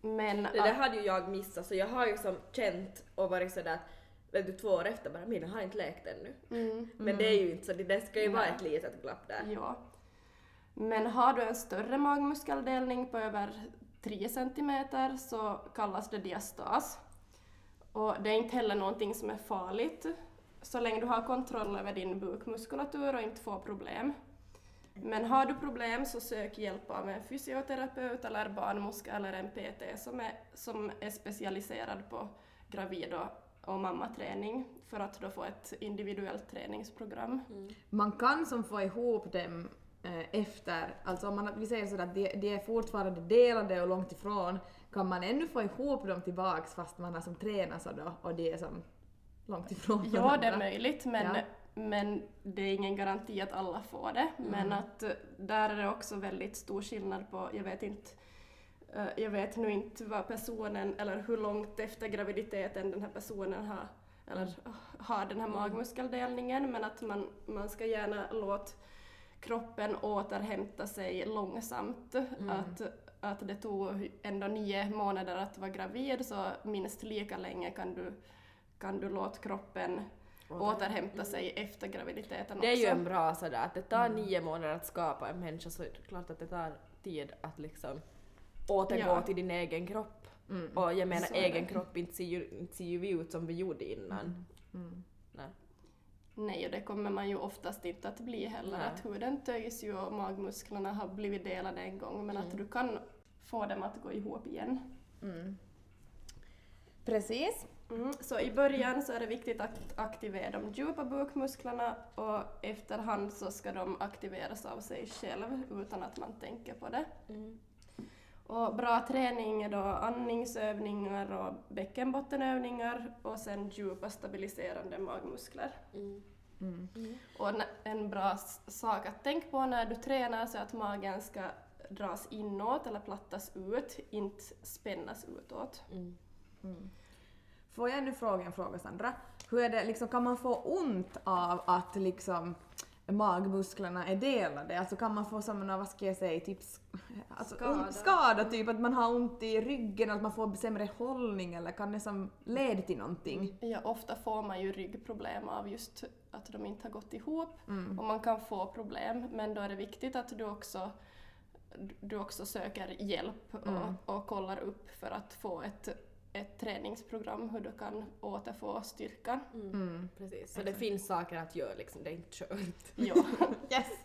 Men Det där hade ju jag missat så jag har ju som känt och varit sådär att vet du, två år efter bara mina har inte läkt ännu. Mm, Men det är ju inte så, det- ska ju vara Nej. ett litet glapp där. ja. Men har du en större magmuskeldelning på över 3 centimeter så kallas det diastas. Och det är inte heller någonting som är farligt så länge du har kontroll över din bukmuskulatur och inte får problem. Men har du problem så sök hjälp av en fysioterapeut eller barnmorska eller en PT som är, som är specialiserad på gravid och, och mammaträning för att då få ett individuellt träningsprogram. Man kan som få ihop dem eh, efter, alltså om man, vi säger sådär att de, de är fortfarande delade och långt ifrån, kan man ännu få ihop dem tillbaks fast man har som tränat så då och de är som långt ifrån Ja, varandra? det är möjligt, men, Ja. men det är ingen garanti att alla får det. Men att eh, där är det också väldigt stor skillnad på, jag vet inte, jag vet nu inte vad personen, eller hur långt efter graviditeten den här personen har, eller har den här magmuskeldelningen, men att man, man ska gärna låta kroppen återhämta sig långsamt. Att, att det tog ändå nio månader att vara gravid, så minst lika länge kan du, kan du låta kroppen återhämta sig efter graviditeten Det är ju också. en bra sådär att det tar nio månader att skapa en människa så är det klart att det tar tid att liksom återgå Ja. till din egen kropp. Och jag menar Så egen kropp, inte ser, ju, inte ser ju vi ut som vi gjorde innan. Nej. Nej, och det kommer man ju oftast inte att bli heller. Nej. Att huden töjs ju och magmusklerna har blivit delade en gång, men att du kan få dem att gå ihop igen. Precis. Mm. Så i början så är det viktigt att aktivera de djupa bukmusklerna och efterhand så ska de aktiveras av sig själv utan att man tänker på det. Och bra träning är då andningsövningar och bäckenbottenövningar och sen djupa stabiliserande magmuskler. Och en- bra sak att tänka på när du tränar så är att magen ska dras inåt eller plattas ut, inte spännas utåt. Får jag nu fråga en fråga Sandra? Hur är det, liksom, kan man få ont av att liksom magmusklerna är delade? Alltså kan man få som en, vad ska jag säga, typ alltså, Skada. skada typ att man har ont i ryggen, att man får sämre hållning eller kan det som leda till någonting? Ja, ofta får man ju ryggproblem av just att de inte har gått ihop och man kan få problem men då är det viktigt att du också, du också söker hjälp och, och kollar upp för att få ett, ett träningsprogram hur du kan återfå styrkan. Mm. Precis. Så det finns saker att göra liksom, det är inte kört. Ja. Yes!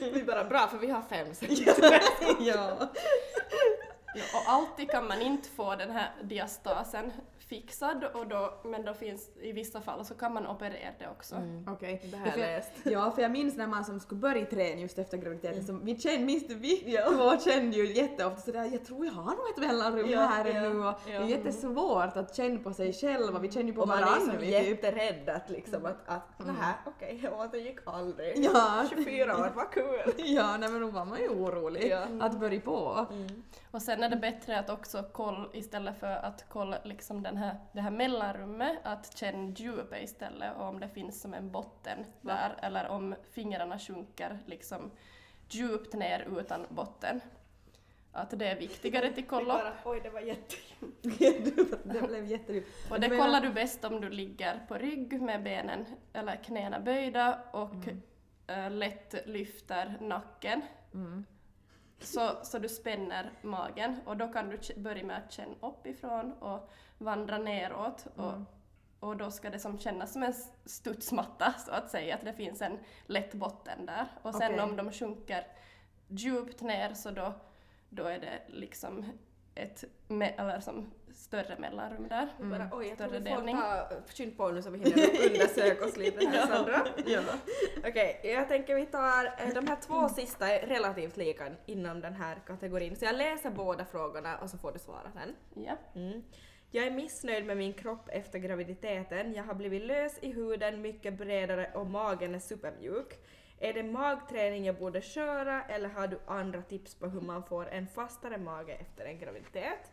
Vi är bara bra för vi har fem ja. Ja, och alltid kan man inte få den här diastasen fixad, och då, men då finns, i vissa fall så kan man operera det också. Okej. Det har jag läst. Ja, för jag minns när man som skulle börja träna just efter graviditeten, så vi kände, minns du, vi två kände ju jätteofta sådär, jag tror jag har nog ett mellanrum Ja, här ja, nu och det är jättesvårt att känna på sig själv och vi känner ju på Och man är varandra. som vi typ. jätterädd att liksom att, att nähä okej jag återgick aldrig. Ja. 24 år, vad kul! Ja, nej men då var man ju orolig Ja. att börja på. Och sen är det bättre att också kolla, istället för att kolla liksom den här, det här mellanrummet, att känna djupet istället och om det finns som en botten där eller om fingrarna sjunker liksom djupt ner utan botten. Att det är viktigare till kolla. Oj det var jättedjupt. det blev jättedjupt. Och det kollar du bäst om du ligger på rygg med benen eller knäna böjda och eh, lätt lyfter nacken. Så, så du spänner magen och då kan du börja med att känna uppifrån och vandra neråt. Och, och då ska det som kännas som en studsmatta så att säga, att det finns en lätt botten där. Och sen Okej. om de sjunker djupt ner så då, då är det liksom ett me- eller som större mellanrum där. Bara, oj, jag tror Större vi får delning. ta skynda på nu så vi hinner undersöka oss lite här Sandra. Ja. Okej, jag tänker vi tar eh, de här två sista är relativt lika inom den här kategorin så jag läser båda frågorna och så får du svara sen. ja. Mm. Jag är missnöjd med min kropp efter graviditeten. Jag har blivit lös i huden, mycket bredare och magen är supermjuk. Är det magträning jag borde köra eller har du andra tips på hur man får en fastare mage efter en graviditet?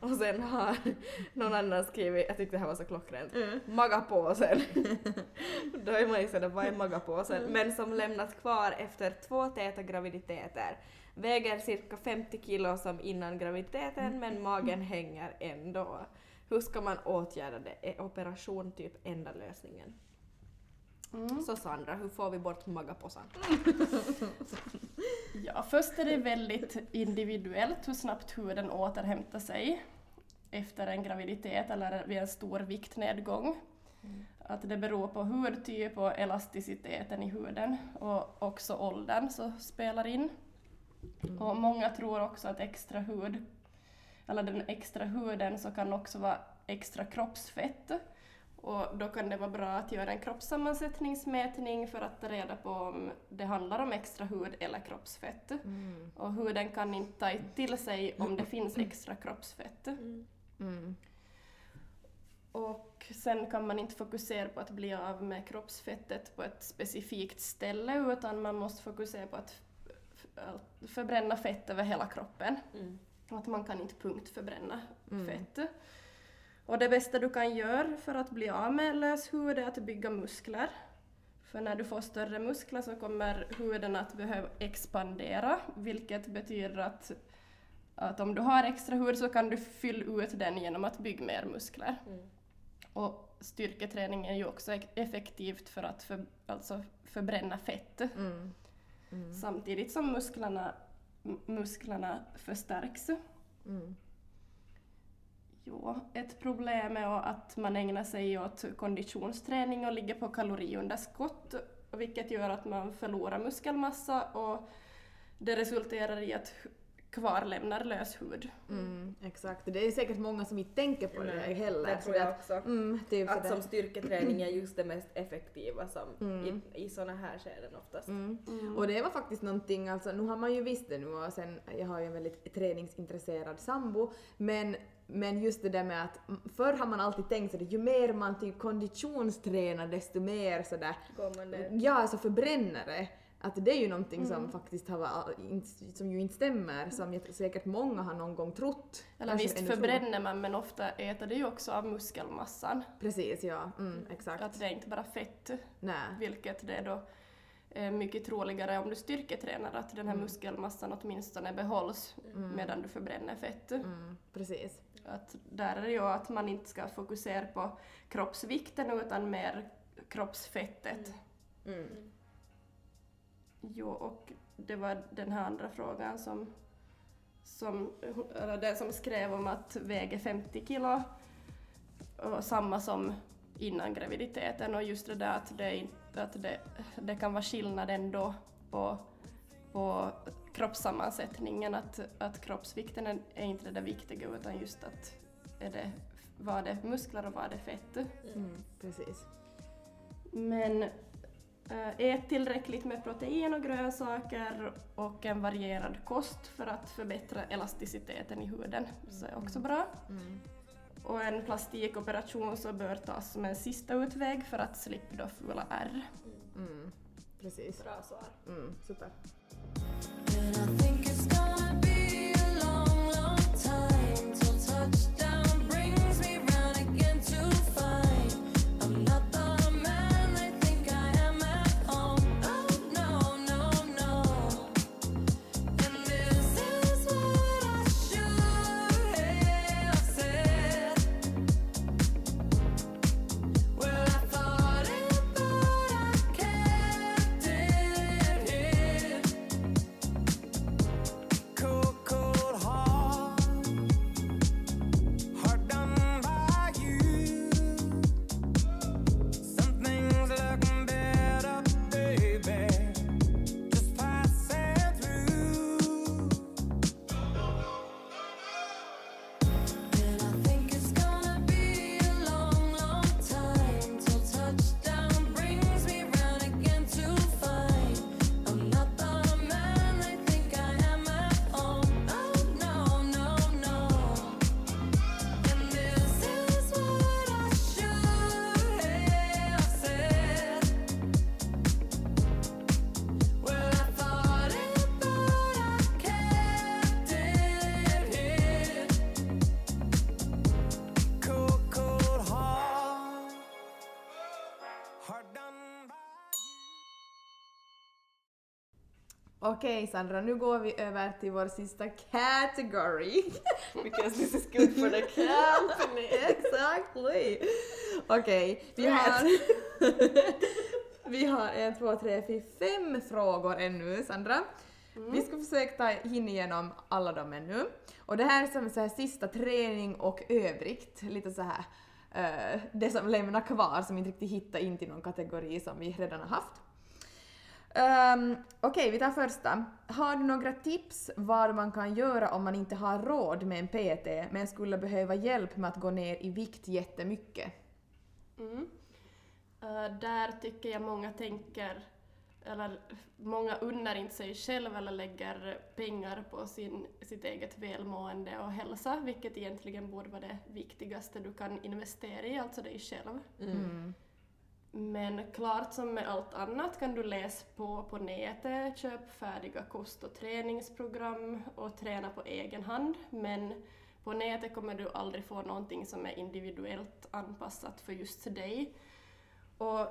Och sen har någon annan skrivit, jag tyckte det här var så klockrent, magapåsen. Då är man ju sådär, vad är magapåsen? Men som lämnat kvar efter två täta graviditeter. Väger cirka 50 kilo som innan graviditeten men magen hänger ändå. Hur ska man åtgärda det? Är operation typ enda lösningen? Mm. Så Sandra, hur får vi bort magapåsen? Ja, först är det väldigt individuellt hur snabbt huden återhämtar sig efter en graviditet eller vid en stor viktnedgång. Att det beror på hudtyp och elasticiteten i huden och också åldern så spelar in. Och många tror också att extra hud, eller den extra huden så kan också vara extra kroppsfett. Och då kan det vara bra att göra en kroppssammansättningsmätning för att ta reda på om det handlar om extra hud eller kroppsfett. Och huden kan inte ta till sig om det finns extra kroppsfett. Mm. Och sen kan man inte fokusera på att bli av med kroppsfettet på ett specifikt ställe utan man måste fokusera på att förbränna fett över hela kroppen. Att man kan inte punktförbränna fett. Och det bästa du kan göra för att bli av med lös hud är att bygga muskler. För när du får större muskler så kommer huden att behöva expandera, vilket betyder att, att om du har extra hud så kan du fylla ut den genom att bygga mer muskler. Och styrketräning är ju också ek- effektivt för att för, alltså förbränna fett. Mm. Samtidigt som musklerna, musklerna förstärks. Mm. Jo, ett problem är att man ägnar sig åt konditionsträning och ligger på kaloriunderskott, vilket gör att man förlorar muskelmassa och det resulterar i att hu- kvarlämnar lös hud. Mm, exakt, det är säkert många som inte tänker på det Nej, heller. det tror jag att- också. Mm, typ Att som styrketräning är just det mest effektiva som i, i såna här skeden oftast. Mm. Och det var faktiskt någonting, alltså nu har man ju visst det nu och sen, jag har ju en väldigt träningsintresserad sambo, men, men just det där med att mm, förr har man alltid tänkt sådär, ju mer man typ konditionstränar desto mer sådär, Går man ner. ja alltså förbränner det. Att det är ju någonting som faktiskt har, va- in- som ju inte stämmer, som jag, säkert många har någon gång trott. Eller Kanske visst förbränner man men ofta äter det ju också av muskelmassan. Precis, ja. Mm, exakt. Att det är inte bara fett, Nej. vilket det är då är mycket troligare om du styrketränar att den här muskelmassan åtminstone behålls medan du förbränner fett. Mm, precis. Att där är det ju att man inte ska fokusera på kroppsvikten utan mer kroppsfettet. Mm. Jo, och det var den här andra frågan som, som eller den som skrev om att väga 50 kilo och samma som innan graviditeten och just det där att det, att det, det kan vara skillnad ändå på, på kroppssammansättningen, att, att kroppsvikten är, är inte det där viktiga utan just att är det, var det muskler och var det fett. Mm, precis. Men äh, ät tillräckligt med protein och grönsaker och en varierad kost för att förbättra elasticiteten i huden. Så är också bra. Mm. Och en plastikoperation så bör tas som en sista utväg för att slippa då fula ärr. Mm, precis. Bra svar. Mm, super. And I think it's Okej Sandra, nu går vi över till vår sista category. Because this is good for the company. exactly! Okej, vi har... vi har en, två, tre, fyra, fem frågor ännu, Sandra. Vi ska försöka hinna igenom alla dem ännu. Och det här är som så här sista träning och övrigt, lite så här eh, det som lämnar kvar som inte riktigt hittar in till någon kategori som vi redan har haft. Um, Okej, vi tar första. Har du några tips vad man kan göra om man inte har råd med en PT men skulle behöva hjälp med att gå ner i vikt jättemycket? Mm. Eh, där tycker jag många tänker, eller många unnar inte sig själv eller lägger pengar på sin, sitt eget välmående och hälsa, vilket egentligen borde vara det viktigaste du kan investera i, alltså dig själv. Mm. Men klart som med allt annat kan du läsa på på nätet, köp färdiga kost och träningsprogram och träna på egen hand. Men på nätet kommer du aldrig få någonting som är individuellt anpassat för just dig. Och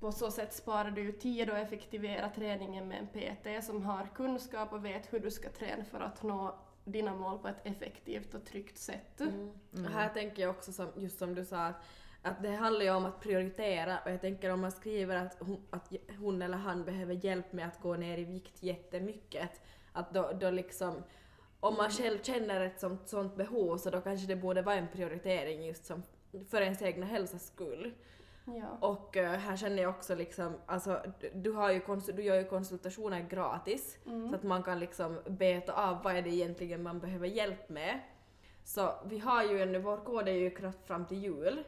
på så sätt sparar du ju tid och effektiverar träningen med en PT som har kunskap och vet hur du ska träna för att nå dina mål på ett effektivt och tryggt sätt. Mm. Och här tänker jag också som, just som du sa att, att det handlar ju om att prioritera och jag tänker om man skriver att hon, att hon eller han behöver hjälp med att gå ner i vikt jättemycket att då, då liksom om man själv känner ett sånt, sånt behov så då kanske det borde vara en prioritering just som för ens egna hälsas skull. Ja. Och eh, här känner jag också liksom, alltså du- har ju du gör ju konsultationer gratis så att man kan liksom beta av vad är det egentligen man behöver hjälp med. Så vi har ju en, vår kod är ju kraft fram till jul.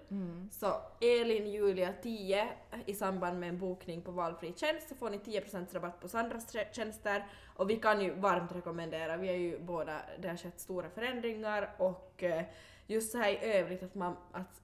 Så Elin Julia 10 i samband med en bokning på valfri tjänst så får ni 10% rabatt på Sandras tjä- tjänster. Och vi kan ju varmt rekommendera, vi är ju båda, det har skett stora förändringar och eh, just så här i övrigt att man, att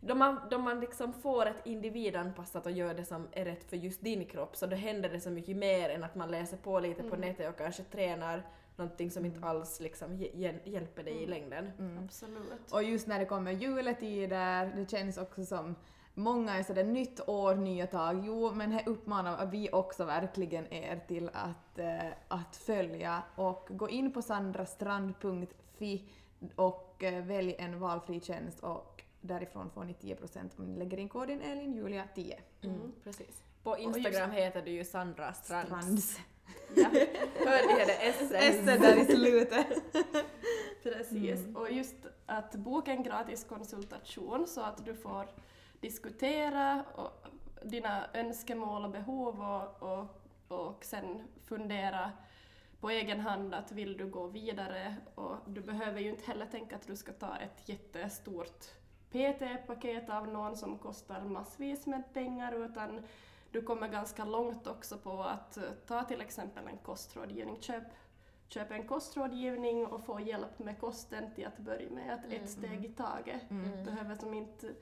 då man, då man liksom får ett individanpassat och gör det som är rätt för just din kropp så då händer det så mycket mer än att man läser på lite på nätet och kanske tränar någonting som inte alls liksom hj- hjäl- hjälper dig i längden. Absolut. Och just när det kommer juletider, det känns också som Många är sådär nytt år, nya tag. Jo, men här uppmanar vi också verkligen er till att, eh, att följa och gå in på sandrastrand.fi och eh, välj en valfri tjänst och därifrån får ni 10% om ni lägger in koden ELINJULIA10. Mm, precis. På Instagram heter du ju Sandra Strands. Strands. Ja. Hörde ni det? S. S där i slutet. Precis, och just att boka en gratis konsultation så att du får diskutera och dina önskemål och behov och, och, och sen fundera på egen hand att vill du gå vidare och du behöver ju inte heller tänka att du ska ta ett jättestort PT-paket av någon som kostar massvis med pengar utan du kommer ganska långt också på att eh, ta till exempel en kostrådgivning. Köp köpa en kostrådgivning och få hjälp med kosten till att börja med, att ett steg i taget. Det behöver som inte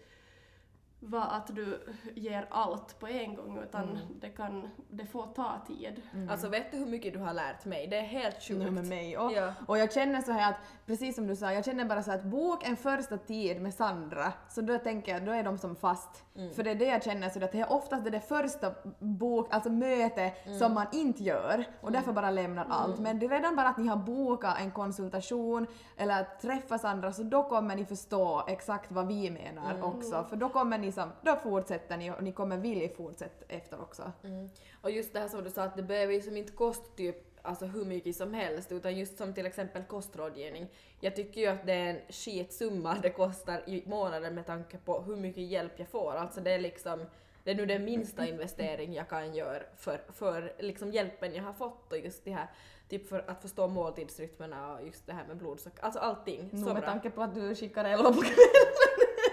vara att du ger allt på en gång utan det, kan, det får ta tid. Alltså vet du hur mycket du har lärt mig? Det är helt sjukt. Nu med mig. Och, Ja. och jag känner så här att, precis som du sa, jag känner bara så att bok en första tid med Sandra, så då tänker jag, då är de som fast. För det är det jag känner, så att det är oftast det, det första bok, alltså möte som man inte gör och därför bara lämnar allt. Men det är redan bara att ni har bokat en konsultation eller att träffa Sandra, så då kommer ni förstå exakt vad vi menar också. För då kommer ni som, då fortsätter ni och ni kommer vilja fortsätta efter också. Mm. Och just det här som du sa att det behöver ju som inte kosta typ alltså hur mycket som helst utan just som till exempel kostrådgivning. Jag tycker ju att det är en skitsumma det kostar i månaden med tanke på hur mycket hjälp jag får. Alltså det är liksom det är nu den minsta investering jag kan göra för, för liksom hjälpen jag har fått och just det här typ för att förstå måltidsrytmerna och just det här med blodsocker, alltså allting. Nu med bra. tanke på att du skickar elva på kvällen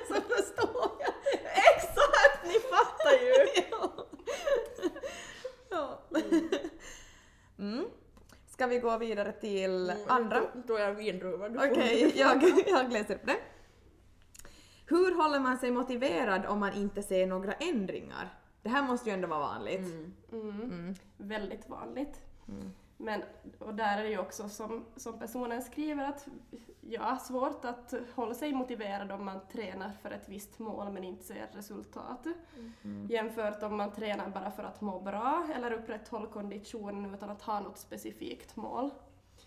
så förstår jag det. Exakt! Ni fattar ju! Ja. Mm. Ska vi gå vidare till andra? Då, då är jag vindruva. Okej, jag, jag läser upp det. Hur håller man sig motiverad om man inte ser några ändringar? Det här måste ju ändå vara vanligt. Mm. Väldigt vanligt. Men, och där är det ju också som, som personen skriver att ja, svårt att hålla sig motiverad om man tränar för ett visst mål men inte ser resultat. Mm. Jämfört om man tränar bara för att må bra eller upprätthålla konditionen utan att ha något specifikt mål.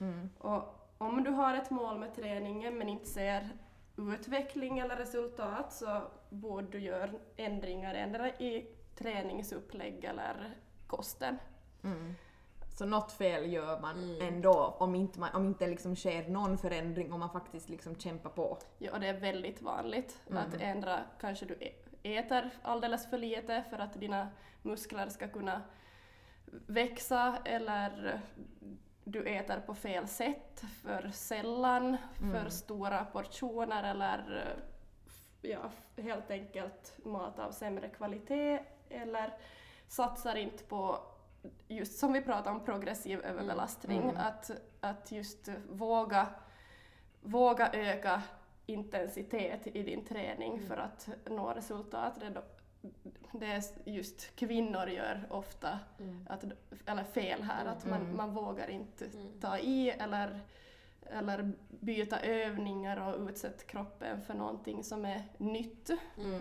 Mm. Och om du har ett mål med träningen men inte ser utveckling eller resultat så borde du göra ändringar ändra i träningsupplägg eller kosten. Mm. Så något fel gör man Mm. ändå om inte, man, om inte liksom sker någon förändring om man faktiskt liksom kämpar på. Ja, och det är väldigt vanligt Mm. att ändra, kanske du äter alldeles för lite för att dina muskler ska kunna växa eller du äter på fel sätt, för sällan, för Mm. stora portioner eller ja, helt enkelt mat av sämre kvalitet eller satsar inte på just som vi pratade om progressiv överbelastning, Mm. Att, att just våga, våga öka intensitet i din träning för att nå resultat. Det, då, det är just kvinnor gör ofta, att, eller fel här, att man, Mm. man vågar inte ta i eller, eller byta övningar och utsätta kroppen för någonting som är nytt.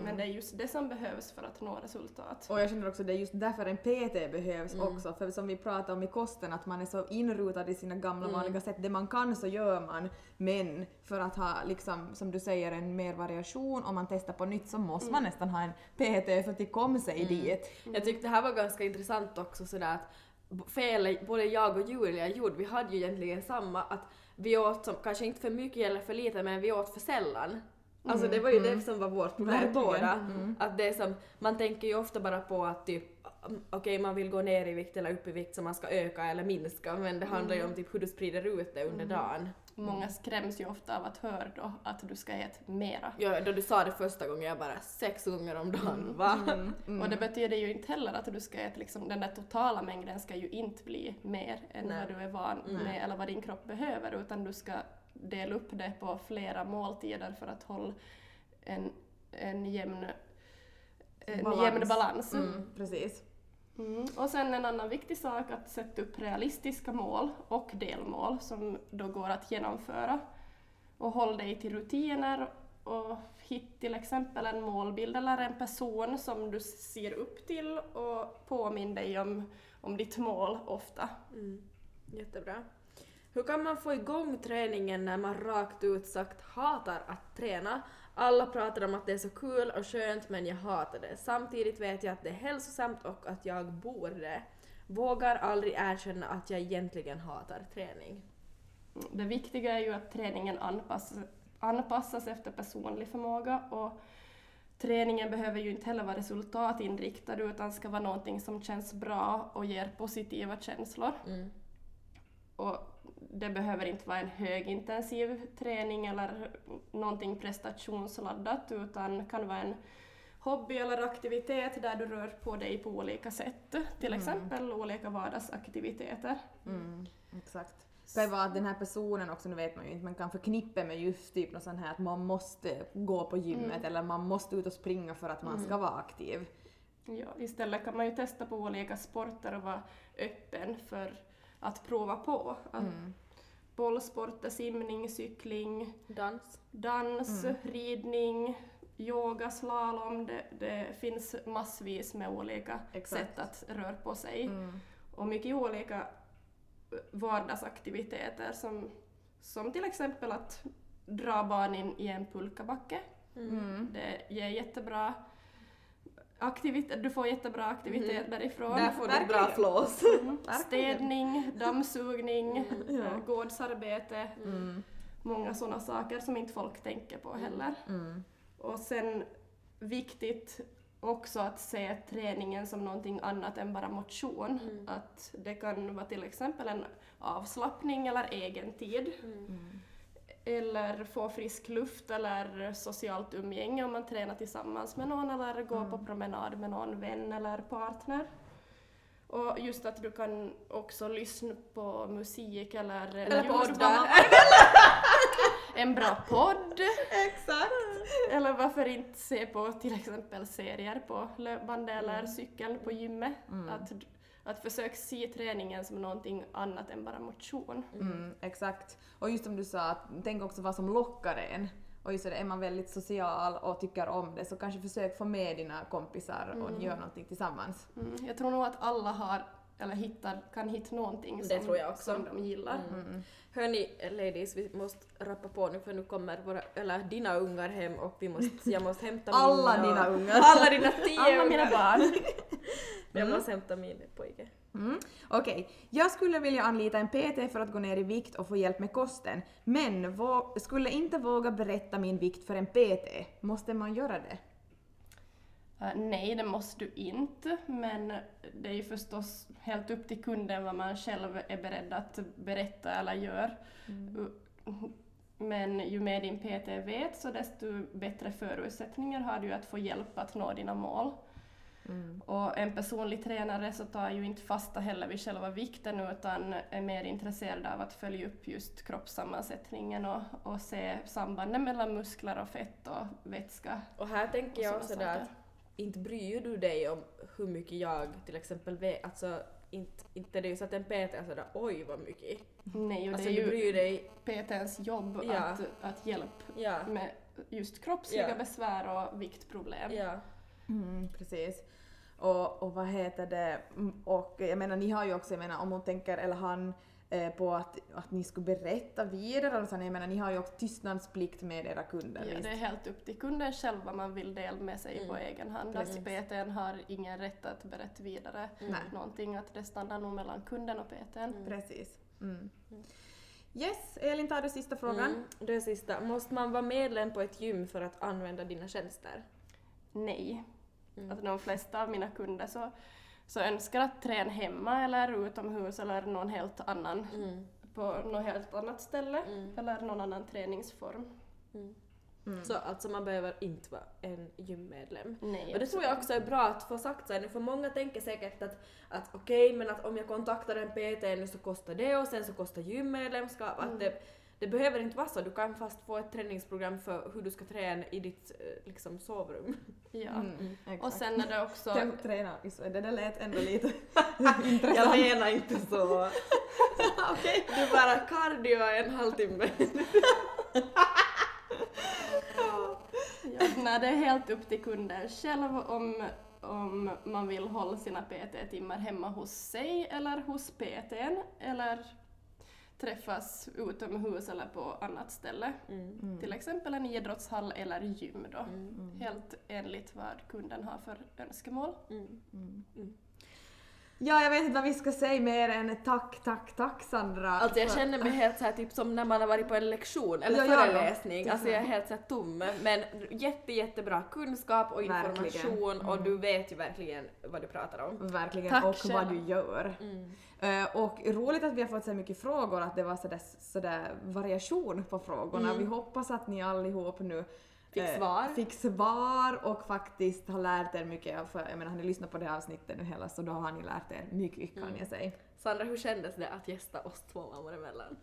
Men det är just det som behövs för att nå resultat. Och jag känner också att det är just därför en PT behövs också, för som vi pratade om i kosten, att man är så inrutad i sina gamla vanliga sätt. Det man kan så gör man, men för att ha, liksom, som du säger, en mer variation, om man testar på nytt så måste man nästan ha en PT för att komma sig dit. Jag tyckte det här var ganska intressant också sådär att felet både jag och Julia gjorde, vi hade ju egentligen samma att vi åt som, kanske inte för mycket eller för lite men vi åt för sällan. Alltså det var ju det som var vårt problem båda. Att det som, man tänker ju ofta bara på att typ um, okej man vill gå ner i vikt eller upp i vikt så man ska öka eller minska men det handlar ju om typ hur du sprider ut det under dagen. Många skräms ju ofta av att höra då att du ska äta mera. Ja, då du sa det första gången jag bara sex gånger om dagen va? Och det betyder ju inte heller att du ska äta, liksom, den där totala mängden ska ju inte bli mer än Nej. vad du är van med eller vad din kropp behöver utan du ska dela upp det på flera måltider för att hålla en, en jämn en Balans. jämn balans. Mm, precis. Mm. Och sen en annan viktig sak att sätta upp realistiska mål och delmål som då går att genomföra. Och håll dig till rutiner och hitta till exempel en målbild eller en person som du ser upp till och påminn dig om, om ditt mål ofta. Mm. Jättebra. Hur kan man få igång träningen när man rakt ut sagt hatar att träna? Alla pratar om att det är så kul och skönt men jag hatar det. Samtidigt vet jag att det är hälsosamt och att jag borde. Vågar aldrig erkänna att jag egentligen hatar träning. Det viktiga är ju att träningen anpassas, anpassas efter personlig förmåga och träningen behöver ju inte heller vara resultatinriktad utan ska vara någonting som känns bra och ger positiva känslor. Mm. Och det behöver inte vara en högintensiv träning eller någonting prestationsladdat utan kan vara en hobby eller aktivitet där du rör på dig på olika sätt. Till exempel olika vardagsaktiviteter. Mm, exakt. Det vara att den här personen också, nu vet man ju inte, man kan förknippa med just typ något sånt här att man måste gå på gymmet eller man måste ut och springa för att man ska vara aktiv. Ja, istället kan man ju testa på olika sporter och vara öppen för att prova på. Att Bollsporter, simning, cykling, Dans. dans, ridning, yoga, slalom. Det, det finns massvis med olika Exakt. sätt att röra på sig. Mm. Och mycket olika vardagsaktiviteter som, som till exempel att dra barn in i en pulkabacke. Mm. Det ger jättebra aktivitet, du får jättebra aktivitet därifrån. Där får du bra flås. Mm. Städning, dammsugning, eh, gårdsarbete. Mm. Många sådana saker som inte folk tänker på heller. Mm. Och sen viktigt också att se träningen som någonting annat än bara motion. Att det kan vara till exempel en avslappning eller egen tid. Eller få frisk luft eller socialt umgänge om man tränar tillsammans med någon eller gå på promenad med någon vän eller partner. Och just att du kan också lyssna på musik eller en Eller mamma. En bra podd. Exakt! Eller varför inte se på till exempel serier på löpband eller cykeln på gymmet. Att, att försök se träningen som någonting annat än bara motion. Mm, exakt. Och just som du sa, att tänk också vad som lockar en. Och just det, är man väldigt social och tycker om det så kanske försök få med dina kompisar och göra någonting tillsammans. Mm. Jag tror nog att alla har, eller hittar, kan hitta någonting Det som, tror jag också. som de gillar. Mm. Hörni ladies, vi måste rappa på nu för nu kommer våra, eller dina ungar hem och vi måste, jag måste hämta min Alla dina ungar. Alla dina tio Alla mina barn. Jag måste hämta min pojke. Mm. Okej, jag skulle vilja anlita en PT för att gå ner i vikt och få hjälp med kosten, men skulle inte våga berätta min vikt för en PT. Måste man göra det? Eh, nej, det måste du inte, men det är ju förstås helt upp till kunden vad man själv är beredd att berätta eller gör. Mm. Men ju mer din PT vet, så desto bättre förutsättningar har du att få hjälp att nå dina mål. Mm. Och en personlig tränare så tar ju inte fasta heller vid själva vikten utan är mer intresserad av att följa upp just kroppssammansättningen och, och se sambanden mellan muskler och fett och vätska. Och här tänker jag Och också sådana där saker. Inte bryr du dig om hur mycket jag till exempel vet, alltså inte, inte det är ju så att en PT är sådär oj vad mycket. Nej, och Alltså det är ju bryr dig, PTns jobb Ja. att, att hjälpa ja, med just kroppsliga Ja. besvär och viktproblem. ja. Mm, precis. Och, och vad heter det, Mm, och jag menar ni har ju också, jag menar om hon tänker, eller han, på att, att ni skulle berätta vidare och så, jag menar ni har ju också tystnadsplikt med era kunder. Ja, visst? det är helt upp till kunden själv vad man vill dela med sig Mm. på egen hand. Att PTn har ingen rätt att berätta vidare Nej. någonting, att det stannar nog mellan kunden och PTn. Precis. Mm. Yes, Elin tar du sista frågan. Mm. Det sista, måste man vara medlem på ett gym för att använda dina tjänster? Nej. Mm. Att de flesta av mina kunder så, så önskar att träna hemma eller utomhus eller någon helt annan, Mm. på något helt annat ställe Mm. eller någon annan träningsform. Mm. Mm. Så alltså man behöver inte vara en gymmedlem. Nej, Och det tror jag också är bra att få sagt så här nu, för många tänker säkert att, att okej, men att om jag kontaktar en PT nu så kostar det och sen så kostar gymmedlemskap. Mm. Att det, det behöver inte vara så, du kan fast få ett träningsprogram för hur du ska träna i ditt eh, liksom, sovrum. Ja. Mm, exakt. Och sen är det också... Tänk träna, just det, det lät ändå lite Jag intressant. menar inte så. Okej. Du bara cardio en halvtimme. Ja, nej, det är helt upp till kunden själv om, om man vill hålla sina PT-timmar hemma hos sig eller hos PTn eller träffas utomhus eller på annat ställe. Mm. Till exempel en idrottshall eller gym då. Mm. Helt enligt vad kunden har för önskemål. Mm. Ja, jag vet inte vad vi ska säga mer än tack, tack, tack Sandra. Alltså jag känner mig helt så här typ som när man har varit på en lektion eller Ja, ja, ja. föreläsning. Alltså jag är helt så här tom. Men jätte, jättebra kunskap och information Verkligen. och du vet ju verkligen vad du pratar om. Verkligen, Tack och själv. vad du gör. Mm. Eh, och roligt att vi har fått så mycket frågor, att det var sådär, sådär variation på frågorna. Mm. Vi hoppas att ni allihop nu Fick eh, svar. fick svar och faktiskt har lärt er mycket. För jag menar, har ni lyssnat på det här avsnittet nu hela så då har ni lärt er mycket kan Mm. jag säga. Sandra, hur kändes det att gästa oss två mammor emellan?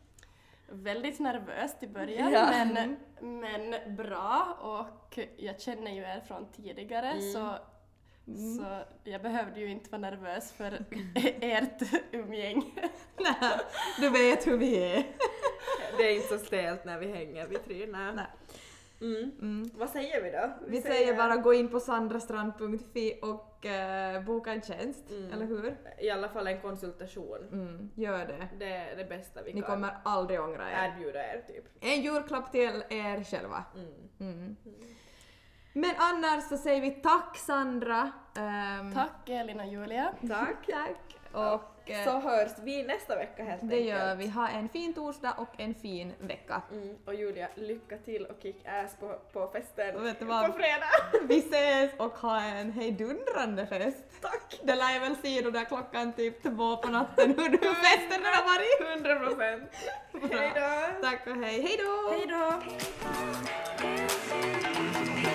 Väldigt nervöst i början Ja. men, men bra och jag känner ju er från tidigare Mm. så, så jag behövde ju inte vara nervös för ert umgänge. Nej, du vet hur vi är. Det är inte så stelt när vi hänger vi tre. Nej. Nej. Mm. Mm. Vad säger vi då? Vi säger bara gå in på sandrastrand.fi och eh, boka en tjänst, Mm. eller hur? I alla fall en konsultation. Mm, gör det. Det är det bästa vi Ni kan kommer aldrig ångra er. erbjuda er typ. En julklapp till er själva. Mm. Mm. Men annars så säger vi tack Sandra. Ehm, Tack Elin och Julia. Tack. Tack. Och eh, Så hörs vi nästa vecka helt det enkelt. gör vi. Ha en fin torsdag och en fin vecka. Mm. Och Julia, lycka till och kick ass på, på festen Vet du vad? på fredag. Vi ses och ha en hejdundrande fest. Tack! Det lär jag väl se då där klockan typ två på natten hur hur festen har varit. 100 procent. Bra. Hej då! Tack och hej. Hej då! Hej då! joint,